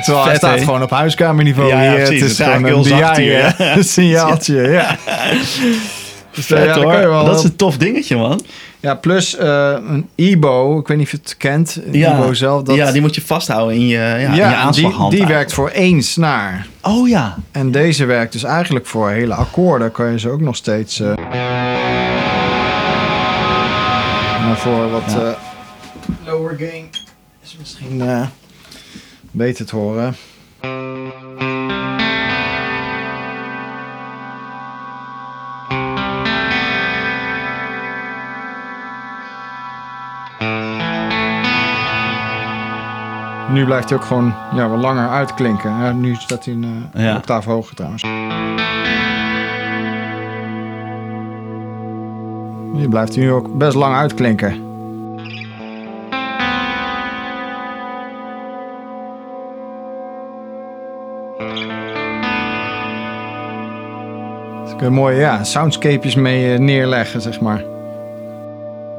Terwijl hij staat gewoon op huiskamerniveau Ja, ja, hier. precies. Het is Het gewoon een? Een signaaltje, ja. Dus, eh, Vet hoor. wel- Dat is een tof dingetje man. Ja, plus eh, een Ebo, ik weet niet of je het kent, Ja. Ebo zelf. Dat, Ja, die moet je vasthouden in je, ja, in je die, die werkt voor één snaar. Oh ja. En deze werkt dus eigenlijk voor hele akkoorden. Kan je ze ook nog steeds... eh, maar voor wat Ja. eh, lower gain is misschien eh, beter te horen. Nu blijft hij ook gewoon ja, wat langer uitklinken. Ja, nu staat hij een eh, Ja. octaaf hoger trouwens. Nu blijft hij nu ook best lang uitklinken. Kun je mooie ja, soundscapejes mee eh, neerleggen, zeg maar.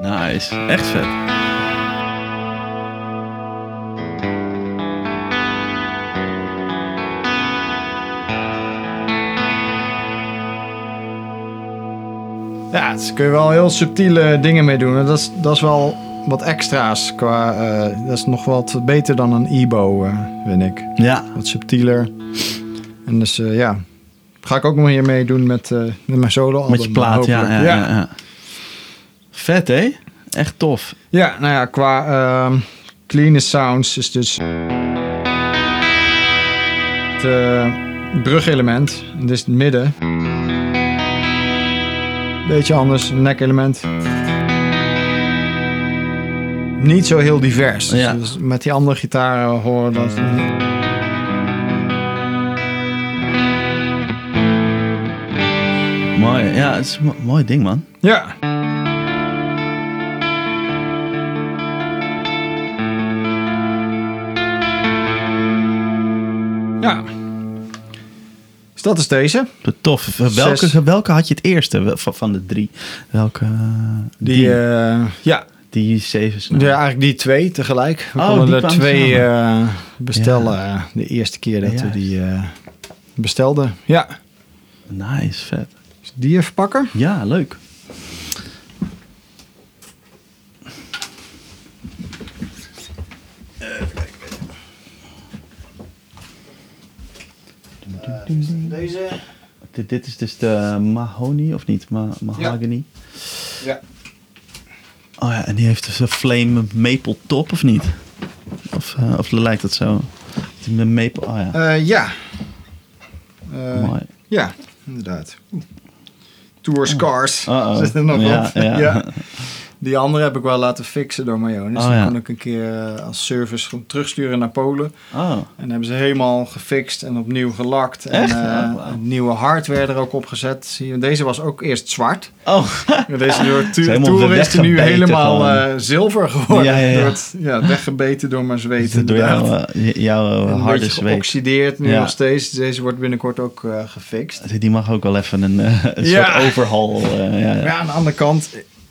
Nice. Echt vet. Ja, dus kun je wel heel subtiele dingen mee doen. En Dat is, dat is wel wat extra's. Qua, eh, dat is nog wat beter dan een Ebo, eh, vind ik. Ja. Wat subtieler. En dus ja, ga ik ook nog hier mee doen met, eh, met mijn solo Met je plaat, ja, ja, ja. ja. Vet hè? Echt tof. Ja, nou ja, qua ehm cleanest sounds is dus het eh, brugelement. Dit is het midden. Beetje anders, nekelement. Niet zo heel divers. Ja. Dus met die andere gitaren horen dat. Mooi. Ja, het is een mo- mooi ding man. Ja. Ja. Dus dat is deze. Tof. Welke, welke had je het eerste van, de drie? Welke? eh, Die, Die, eh, ja, die zeven snel. ja, eigenlijk die twee tegelijk. We Oh, konden die er twee eh, bestellen eh, de eerste keer dat we die eh, bestelden. Ja. Nice, vet. Die even pakken. Ja, leuk. Deze. Dit, dit is dus de mahogany, of niet? Ma mahogany. Ja. Oh ja, en die heeft dus een flame maple top, of niet? Of, eh, of lijkt dat zo? Die met maple, oh ja. Eh, ja. Eh, Mooi. Ja, inderdaad. Oeh. Tour Scars Uh-oh. zit er nog Ja, op. ja. Die andere heb ik wel laten fixen door Mayonis. Oh, die ja. kon ik een keer eh, als service gewoon terugsturen naar Polen. Oh, En hebben ze helemaal gefixt en opnieuw gelakt. En eh, Oh, nieuwe hardware er ook op gezet. Deze was ook eerst zwart. oh. Deze door Tour is er nu helemaal eh, zilver geworden. Ja, ja, ja. Door het, ja, weggebeten door mijn zweet. Door inderdaad. jouw, jouw harde zweet. geoxideerd nu nog steeds. Deze wordt binnenkort ook gefixt. Die mag ook wel even een, soort overhaul. ja, aan de andere kant,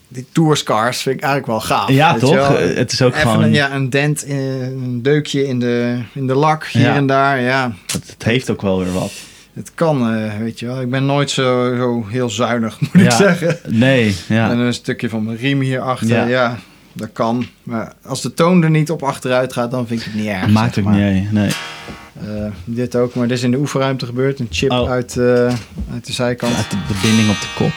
die Tour Scars vind ik eigenlijk wel gaaf. Ja, weet je toch? Het is ook Even gewoon... een, ja, een dent, in, een deukje in de, in de lak hier Ja. en daar. Ja, het, het heeft ook wel weer wat. het kan, eh, weet je wel. Ik ben nooit zo, zo heel zuinig, moet ik zeggen. Nee, ja. En een stukje van mijn riem hierachter, Ja. ja. dat kan. Maar als de toon er niet op achteruit gaat, dan vind ik het niet erg. Maakt zeg maar. niet. Nee. Eh, dit ook, maar dit is in de oefenruimte gebeurd. Een chip Oh. uit, eh, uit de zijkant, Uit de, de binding op de kop.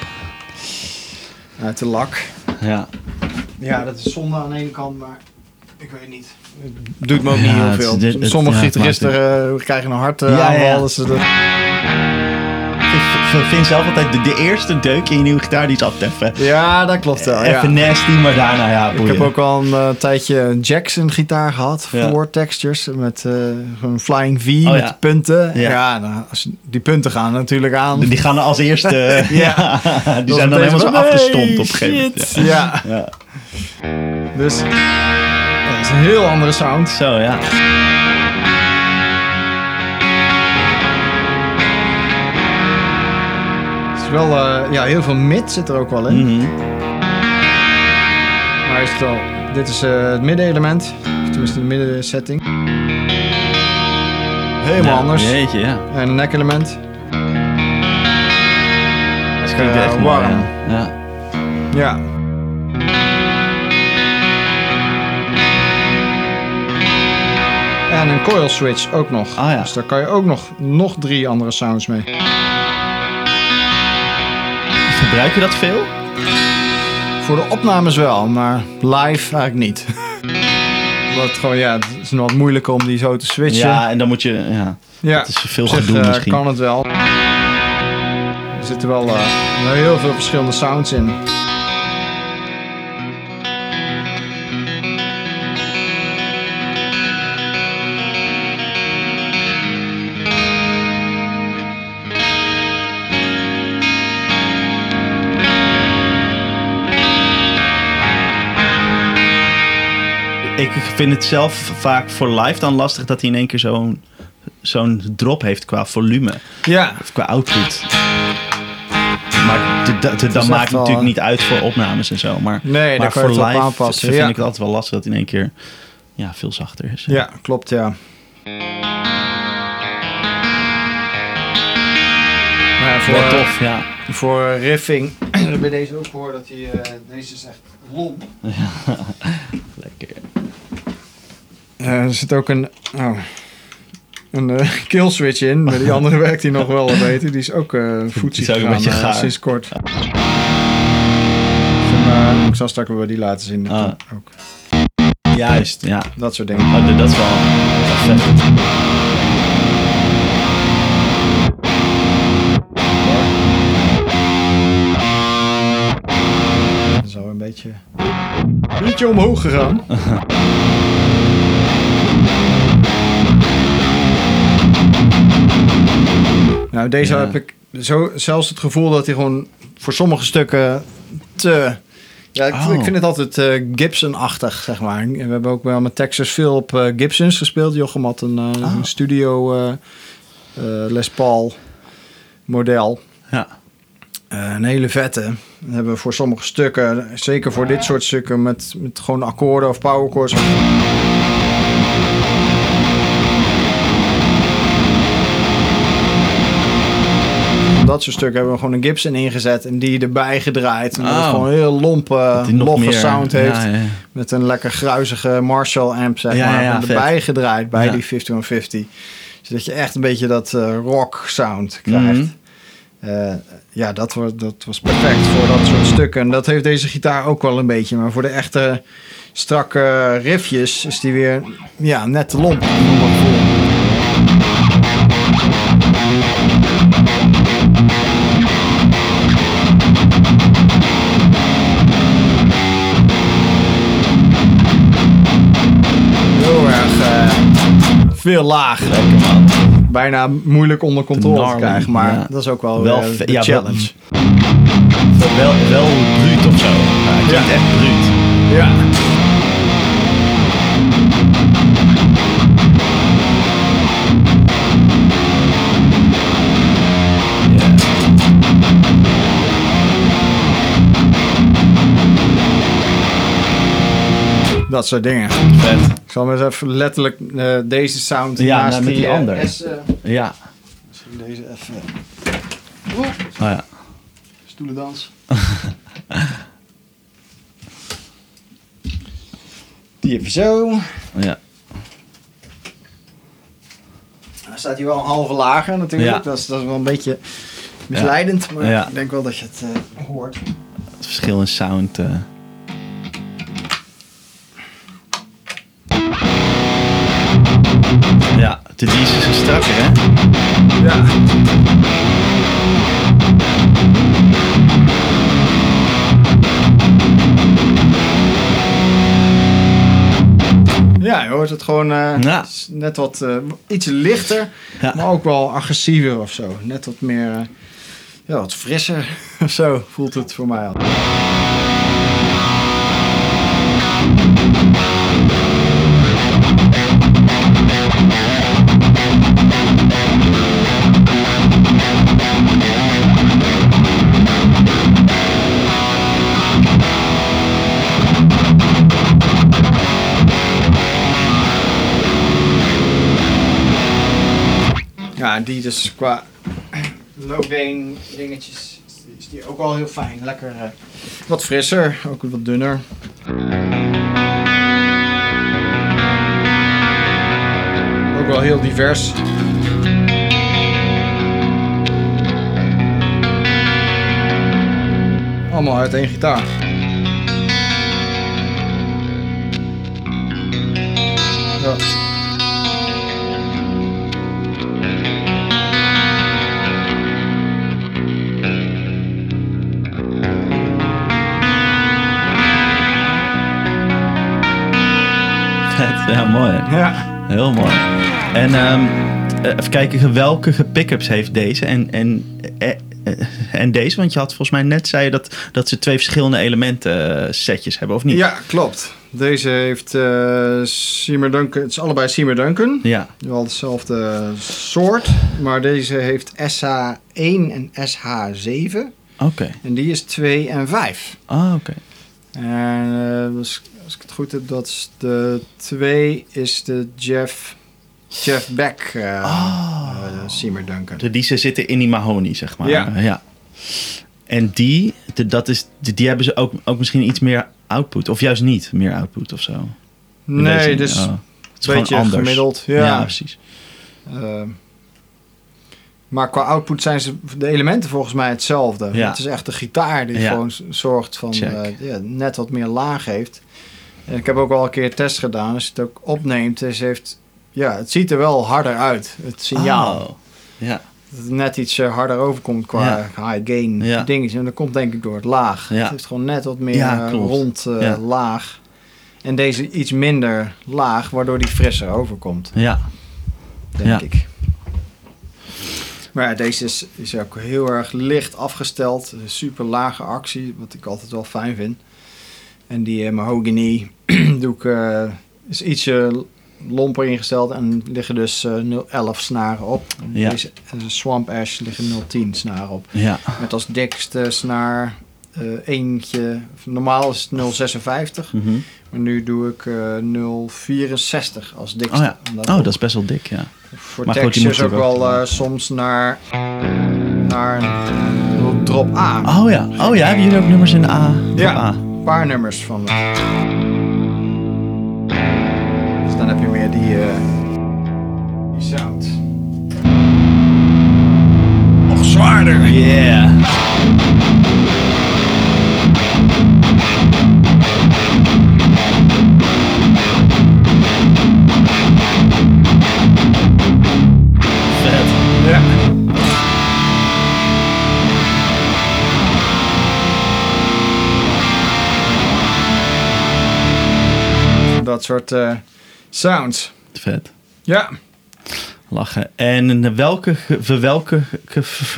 Uit de lak. Ja. Ja, dat is zonde aan de ene kant, maar ik weet niet. Het doet me ook niet heel veel. het- Sommige gitaristen eh, krijgen een hartaanval. Ja, ja, ja. dus Ik vind zelf altijd de, de eerste deuk in je nieuwe gitaar, die is altijd even, ja, dat klopt wel. Ja. even nasty, maar daarna ja, Ik boeien. heb ook al een eh, tijdje een Jackson gitaar gehad. Voor textures. Met eh een flying V Oh, met punten. Ja. Ja, nou, als, die punten gaan natuurlijk aan. Die gaan als eerste. ja. Die Dat zijn dan helemaal zo van, afgestompt nee, op een gegeven moment. Ja. Ja. Dus dat is een heel andere sound. Zo, ja. Wel, eh, ja, heel veel mid zit er ook wel in. Mhm. Maar is het wel, dit is eh, het middenelement. Tenminste de middensetting. Helemaal Ja, anders. Jeetje, ja. En een nekelement. Dat klinkt Eh, echt mooi, warm. Ja. ja. Ja. En een coil switch ook nog. Ah, ja. Dus daar kan je ook nog, nog drie andere sounds mee. Gebruik je dat veel? Voor de opnames wel, maar live eigenlijk niet. Wat gewoon, ja, het is nog wat moeilijker om die zo te switchen. Ja, en dan moet je... Ja, ja. het is veel zich, gedoe eh, misschien. kan het wel. Er zitten wel eh, heel veel verschillende sounds in. Ik vind het zelf vaak voor live dan lastig dat hij in één keer zo'n zo'n drop heeft qua volume. Ja, Of qua output. Maar de- de- de- is dat maakt wel, natuurlijk eh, niet uit voor opnames en zo. Maar, Nee, daar maar voor het live aanpassen, vind ja. ik het altijd wel lastig dat hij in één keer ja, veel zachter is. ja, klopt ja. Maar ja, voor, Wel tof, ja. voor riffing bij deze ook hoor dat hij, eh, deze is echt lomp. Lekker. Eh, er zit ook een, oh, een eh, kill switch in. Maar die andere werkt die nog wel wat beter. Die is ook uh, voetsie gegaan, gaar. sinds kort. Dus, eh, ik zal straks wel die laten zien. Ah. ook. Juist, ja. Dat soort dingen. Oh, dat is wel, dat is wel vet. Een beetje, een beetje omhoog gegaan. nou, deze Ja. heb ik zo, zelfs het gevoel dat hij gewoon voor sommige stukken te... Ja, ik, Oh. ik vind het altijd eh, Gibson-achtig, zeg maar. We hebben ook wel met Texas veel op eh, Gibsons gespeeld. Jochem had een, eh, Oh. een studio Les Paul model. Ja. Een hele vette. Dan hebben we voor sommige stukken, zeker voor dit soort stukken, met, met gewoon akkoorden of powerchords. Dat soort stukken hebben we gewoon een Gibson ingezet en die erbij gedraaid. En dat het Oh. gewoon een heel lompe, loffe meer- sound heeft. Ja, ja. Met een lekker gruizige Marshall amp, zeg Ja, maar. erbij gedraaid bij die 5150. Zodat je echt een beetje dat eh, rock sound krijgt. Mhm. Eh, ja, dat was, dat was perfect voor dat soort stukken. En dat heeft deze gitaar ook wel een beetje. Maar voor de echte strakke riffjes is die weer ja, net te lomp. Veel laag. Lekker man. Bijna moeilijk onder controle te krijgen. Maar ja. dat is ook wel, Wel de ja, wel- challenge. Wel, wel bruut of zo. Ja. echt bruut. Ja. Dat soort dingen. Vet. Ik zal maar eens even letterlijk eh, deze sound Ja, naast nou, met die eh, andere. S, eh, Ja. misschien deze even. Oh ja. Stoelendans. Die even zo. Ja. staat hij wel een halve lager natuurlijk. Ja. Dat, is, dat is wel een beetje misleidend. Maar Ja. ik denk wel dat je het eh, hoort. Het verschil in sound. De D's is een strakker, hè? Ja. Ja, je hoort het gewoon eh, Ja. net wat eh, iets lichter, Ja. maar ook wel agressiever of zo. Net wat meer, eh, ja, wat frisser of zo voelt het voor mij al. Die dus qua low gain dingetjes is die ook wel heel fijn. Lekker eh, wat frisser, ook wat dunner. Ook wel heel divers. Allemaal uit één gitaar. Ja. Ja, mooi. Ja. Heel mooi. En ehm, eh, even kijken, welke pick-ups heeft deze en, en, eh, eh, en deze? Want je had volgens mij net zei je dat, dat ze twee verschillende elementen setjes hebben, of niet? Ja, klopt. Deze heeft eh Seymour Duncan. Het is allebei Seymour Duncan. Ja. Wel hetzelfde soort. Maar deze heeft SH1 en SH7. Oké. En die is 2 en 5. Ah, oké. En eh, als, als ik het goed heb, dat is de 2 is de Jeff, Jeff Beck eh, Seymour Duncan. De, die ze zitten in die mahonie, zeg maar. Ja. Ja. En die, de, dat is, die, die hebben ze ook, ook misschien iets meer output. Of juist niet meer output of zo. In Nee, dus oh. Het is beetje anders. gemiddeld. Ja, Ja. precies. Eh, maar qua output zijn ze de elementen volgens mij hetzelfde. Ja. Het is echt de gitaar die Ja. gewoon zorgt van eh, ja, net wat meer laag heeft. Ik heb ook al een keer test gedaan. Als je het ook opneemt, dus heeft, ja, het ziet er wel harder uit. Het signaal. Oh. Ja. Dat het net iets eh, harder overkomt qua high gain Ja. dingetjes. En dat komt denk ik door het laag. Ja. Het heeft gewoon net wat meer eh, rond eh, laag. En deze iets minder laag, waardoor die frisser overkomt Ja. denk ik. Maar ja, deze is, is ook heel erg licht afgesteld. Een Super lage actie, wat ik altijd wel fijn vind. En die eh, mahogany doe ik, eh, is ietsje lomper ingesteld en liggen dus eh 011 snaren op. Ja. Deze Swamp Ash liggen 010 snaren op. Ja. Met als dikste snaar eh, eentje, normaal is het 056, Mhm. maar nu doe ik eh 064 als dikste. Oh ja. Omdat Oh, dat is best wel dik, ja. voor Maar goed, textures ook wel soms naar, naar drop A. Oh ja. Oh ja, hebben jullie ook nummers in A? Ja. Een paar nummers van. Die, eh, die sound. Nog zwaarder. Yeah. Dat soort eh, sounds. Vet. Ja. Lachen. En welke, welke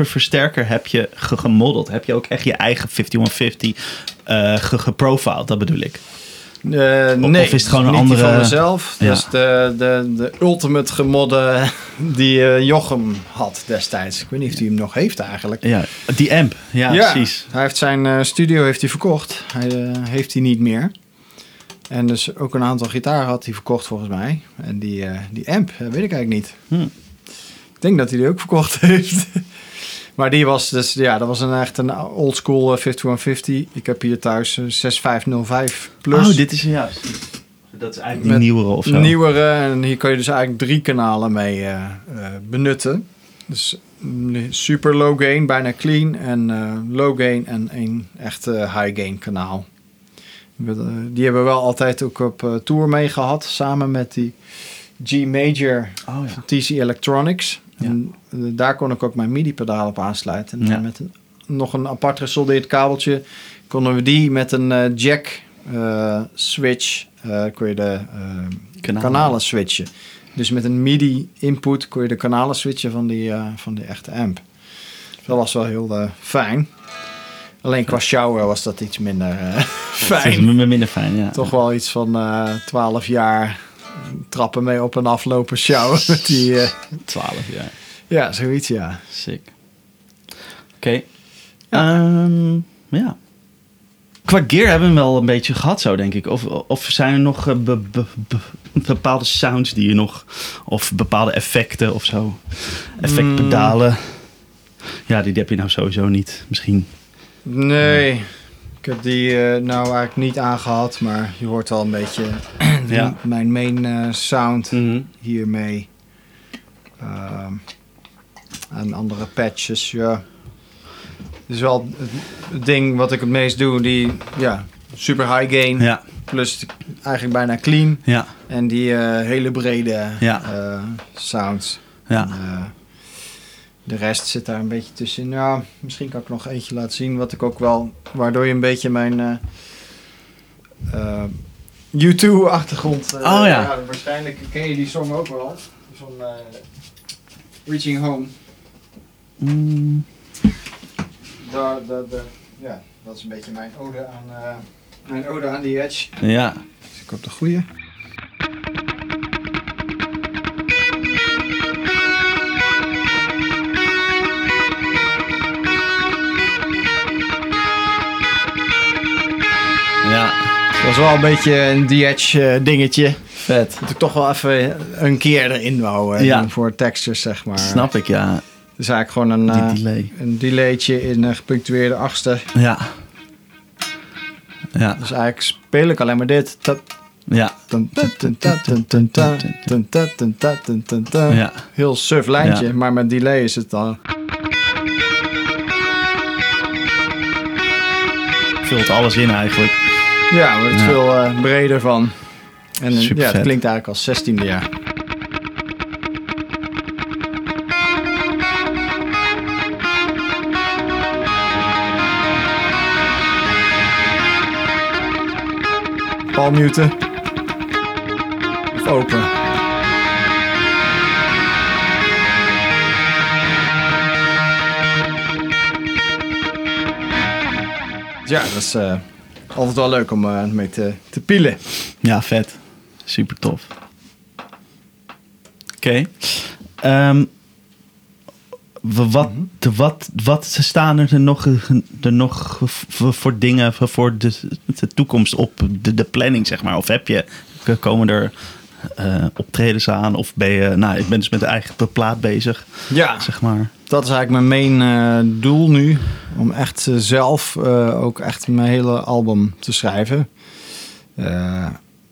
versterker heb je ge- gemodeld? Heb je ook echt je eigen 5150 eh ge- geprofiled? Dat bedoel ik. Eh, Of- nee, of is het gewoon een niet andere- van mezelf. Ja. Is de, de, de ultimate gemodde die eh, Jochem had destijds. Ik weet niet of hij hem nog heeft eigenlijk. Ja, die amp. Ja, precies. Hij heeft zijn eh, studio heeft hij verkocht. Hij eh, heeft hij niet meer. En dus ook een aantal gitaren had hij verkocht volgens mij. En die, eh, die amp, eh, weet ik eigenlijk niet. Hm. Ik denk dat hij die ook verkocht heeft. maar die was dus, ja, dat was een echt een oldschool eh, 5150. Ik heb hier thuis eh, 6505 plus. Oh, dit is juist. dat is eigenlijk die nieuwere of zo. Nieuwere. En hier kun je dus eigenlijk drie kanalen mee eh, eh, benutten. Dus mm, super low gain, bijna clean. En eh, low gain en een echt eh, high gain kanaal. Eh, Die hebben we wel altijd ook op eh, tour mee gehad. Samen met die G Major Oh ja. TC Electronics. Ja. En eh, daar kon ik ook mijn MIDI-pedaal op aansluiten. En met een, nog een apart gesoldeerd kabeltje konden we die met een jack switch kon je de Kanalen. kanalen. switchen. Dus met een MIDI-input kon je de kanalen switchen van die, van die echte amp. Dat was wel heel fijn. Alleen qua shower was dat iets minder is fijn. minder fijn, ja. Toch wel iets van eh 12 jaar trappen mee op en aflopen shower. Met die, eh, 12 jaar. ja, zoiets ja. Sick. Oké. Ehm, ja. Qua gear hebben we wel een beetje gehad zo, denk ik. Of, of zijn er nog be- be- be- bepaalde sounds die je nog... Of bepaalde effecten of zo. Effectpedalen. Ja, die heb je nou sowieso niet. Misschien. Nee, ik heb die eh, nou eigenlijk niet aangehad, maar je hoort al een beetje Ja. mijn main eh, sound hiermee. Ehm, en andere patches, ja. Het is wel het, ding wat ik het meest doe, die ja, super high gain, Ja, plus eigenlijk bijna clean. ja, En die eh, hele brede sounds. ja. En, de rest zit daar een beetje tussenin. Ja, misschien kan ik nog eentje laten zien. Wat ik ook wel... Waardoor je een beetje mijn... eh eh, U2-achtergrond... eh, Oh ja. Waarschijnlijk ken je die song ook wel. Van eh, Reaching Home. Mm, Daar, daar, daar- ja, dat is een beetje mijn ode aan... mijn ode aan die edge. ja. Dus ik op de goede. was wel een beetje een Edge dingetje. Vet. Dat ik toch wel even een keer erin wou voor textures, zeg maar. Snap ik, ja. Dus eigenlijk gewoon een, delay. een delaytje in een gepunctueerde achtste. Ja. Ja. Dus eigenlijk speel ik alleen maar dit. Ja. ja. Heel surf lijntje, maar met delay is het dan... Vult alles in eigenlijk. Ja, maar het Ja. veel eh, breder van. En eh, Super ja, het vet. klinkt eigenlijk als 16e jaar. Paul muten. Of open. Ja, dat is eh, altijd wel leuk om eh, mee te, te pielen. Ja, vet. Super tof. Oké. Ehm, w- wat, wat, wat staan er nog, er nog voor, dingen voor de, de toekomst op de, de planning, zeg maar? Of heb je, komen er eh, optredens aan? Of ben je, nou, ik ben dus met de eigen plaat bezig, Ja, zeg maar. Dat is eigenlijk mijn main eh, doel nu. Om echt eh, zelf eh, ook echt mijn hele album te schrijven.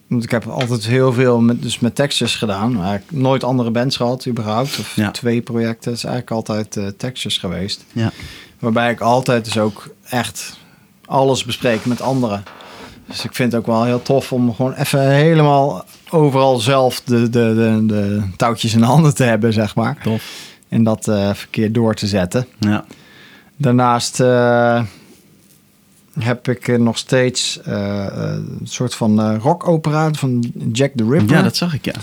Want ik heb altijd heel veel met, dus met textures gedaan. Maar Eigenlijk nooit andere bands gehad überhaupt. Of Ja. twee projecten. Het is eigenlijk altijd eh textures geweest. Ja. Waarbij ik altijd dus ook echt alles bespreek met anderen. Dus ik vind het ook wel heel tof om gewoon even helemaal overal zelf de, de, de, de touwtjes in de handen te hebben, zeg maar. Tof. En dat eh verkeerd door te zetten. Ja. Daarnaast eh, heb ik nog steeds eh, een soort van rockopera van Jack the Ripper. ja, dat zag ik, ja.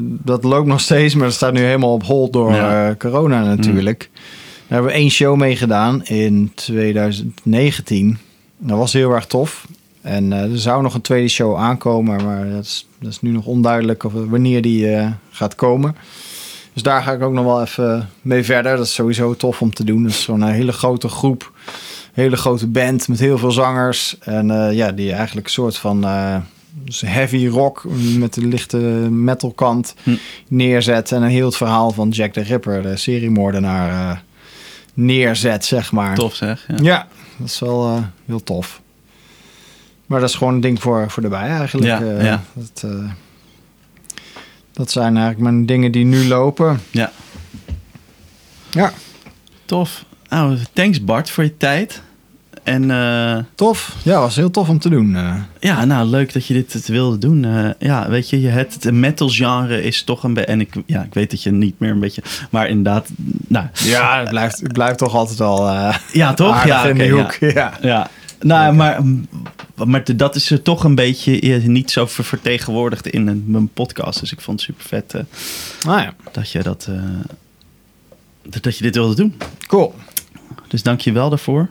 Dat loopt nog steeds, maar dat staat nu helemaal op hold door Ja. corona natuurlijk. Daar hebben we één show mee gedaan in 2019. Dat was heel erg tof. En er zou nog een tweede show aankomen, maar dat is, dat is nu nog onduidelijk of, wanneer die gaat komen. Dus daar ga ik ook nog wel even mee verder. Dat is sowieso tof om te doen. Dat is zo'n eh, hele grote groep, hele grote band met heel veel zangers. En eh, ja, die eigenlijk een soort van eh, dus heavy rock met de lichte metal kant Hm. neerzet. En een heel het verhaal van Jack the Ripper, de seriemoordenaar, eh, neerzet, zeg maar. Tof zeg. Ja. Ja, dat is wel heel tof. Maar dat is gewoon een ding voor, voor eigenlijk. Ja, ja. Dat, eh, dat zijn eigenlijk mijn dingen die nu lopen. Ja. Ja, Tof. Nou, thanks Bart voor je tijd. En eh, tof. Ja, was heel tof om te doen. eh. ja, nou leuk dat je dit wilde doen. Eh, ja, weet je, het, het metal genre is toch een beetje... En ik, ja, ik weet dat je niet meer een beetje... Maar inderdaad, nou... Ja, het blijft, het blijft toch altijd al Ja, toch? Ja, die ja. hoek. Ja. Ja, nou, maar, maar dat is er toch een beetje eh, niet zo ver- vertegenwoordigd in een- mijn podcast. Dus ik vond het super vet Nou ja, dat je dat, eh, dat- dat je dit wilde doen. cool. Dus dank je wel daarvoor.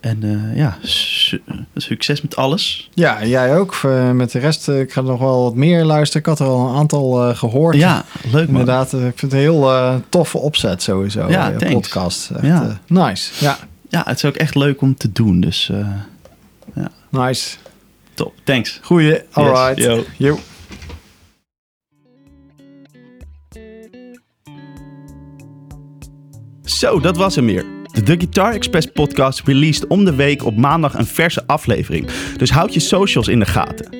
En eh, ja, su- succes met alles. Ja, jij ook. Eh, met de rest, eh, ik ga nog wel wat meer luisteren. Ik had er al een aantal eh, gehoord. Ja, leuk man. Inderdaad, eh, ik vind het een heel eh, toffe opzet sowieso. Ja, eh, podcast. Echt, Ja. eh, nice. Ja, Ja, het is ook echt leuk om te doen. Dus eh, nice. top. Thanks. Goeie. Alright. yo. Yo. Zo, dat was hem weer. De The Guitar Express podcast released om de week op maandag een verse aflevering. Dus houd je socials in de gaten.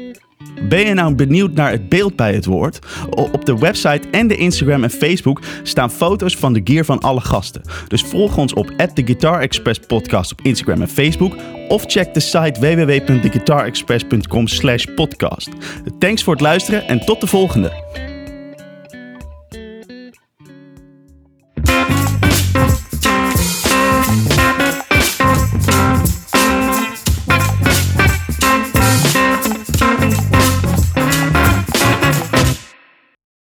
Ben je nou benieuwd naar het beeld bij het woord? Op de website en de Instagram en Facebook staan foto's van de gear van alle gasten. Dus volg ons op The podcast op Instagram en Facebook. Of check de site www.theguitarexpress.com slash podcast. Thanks voor het luisteren en tot de volgende.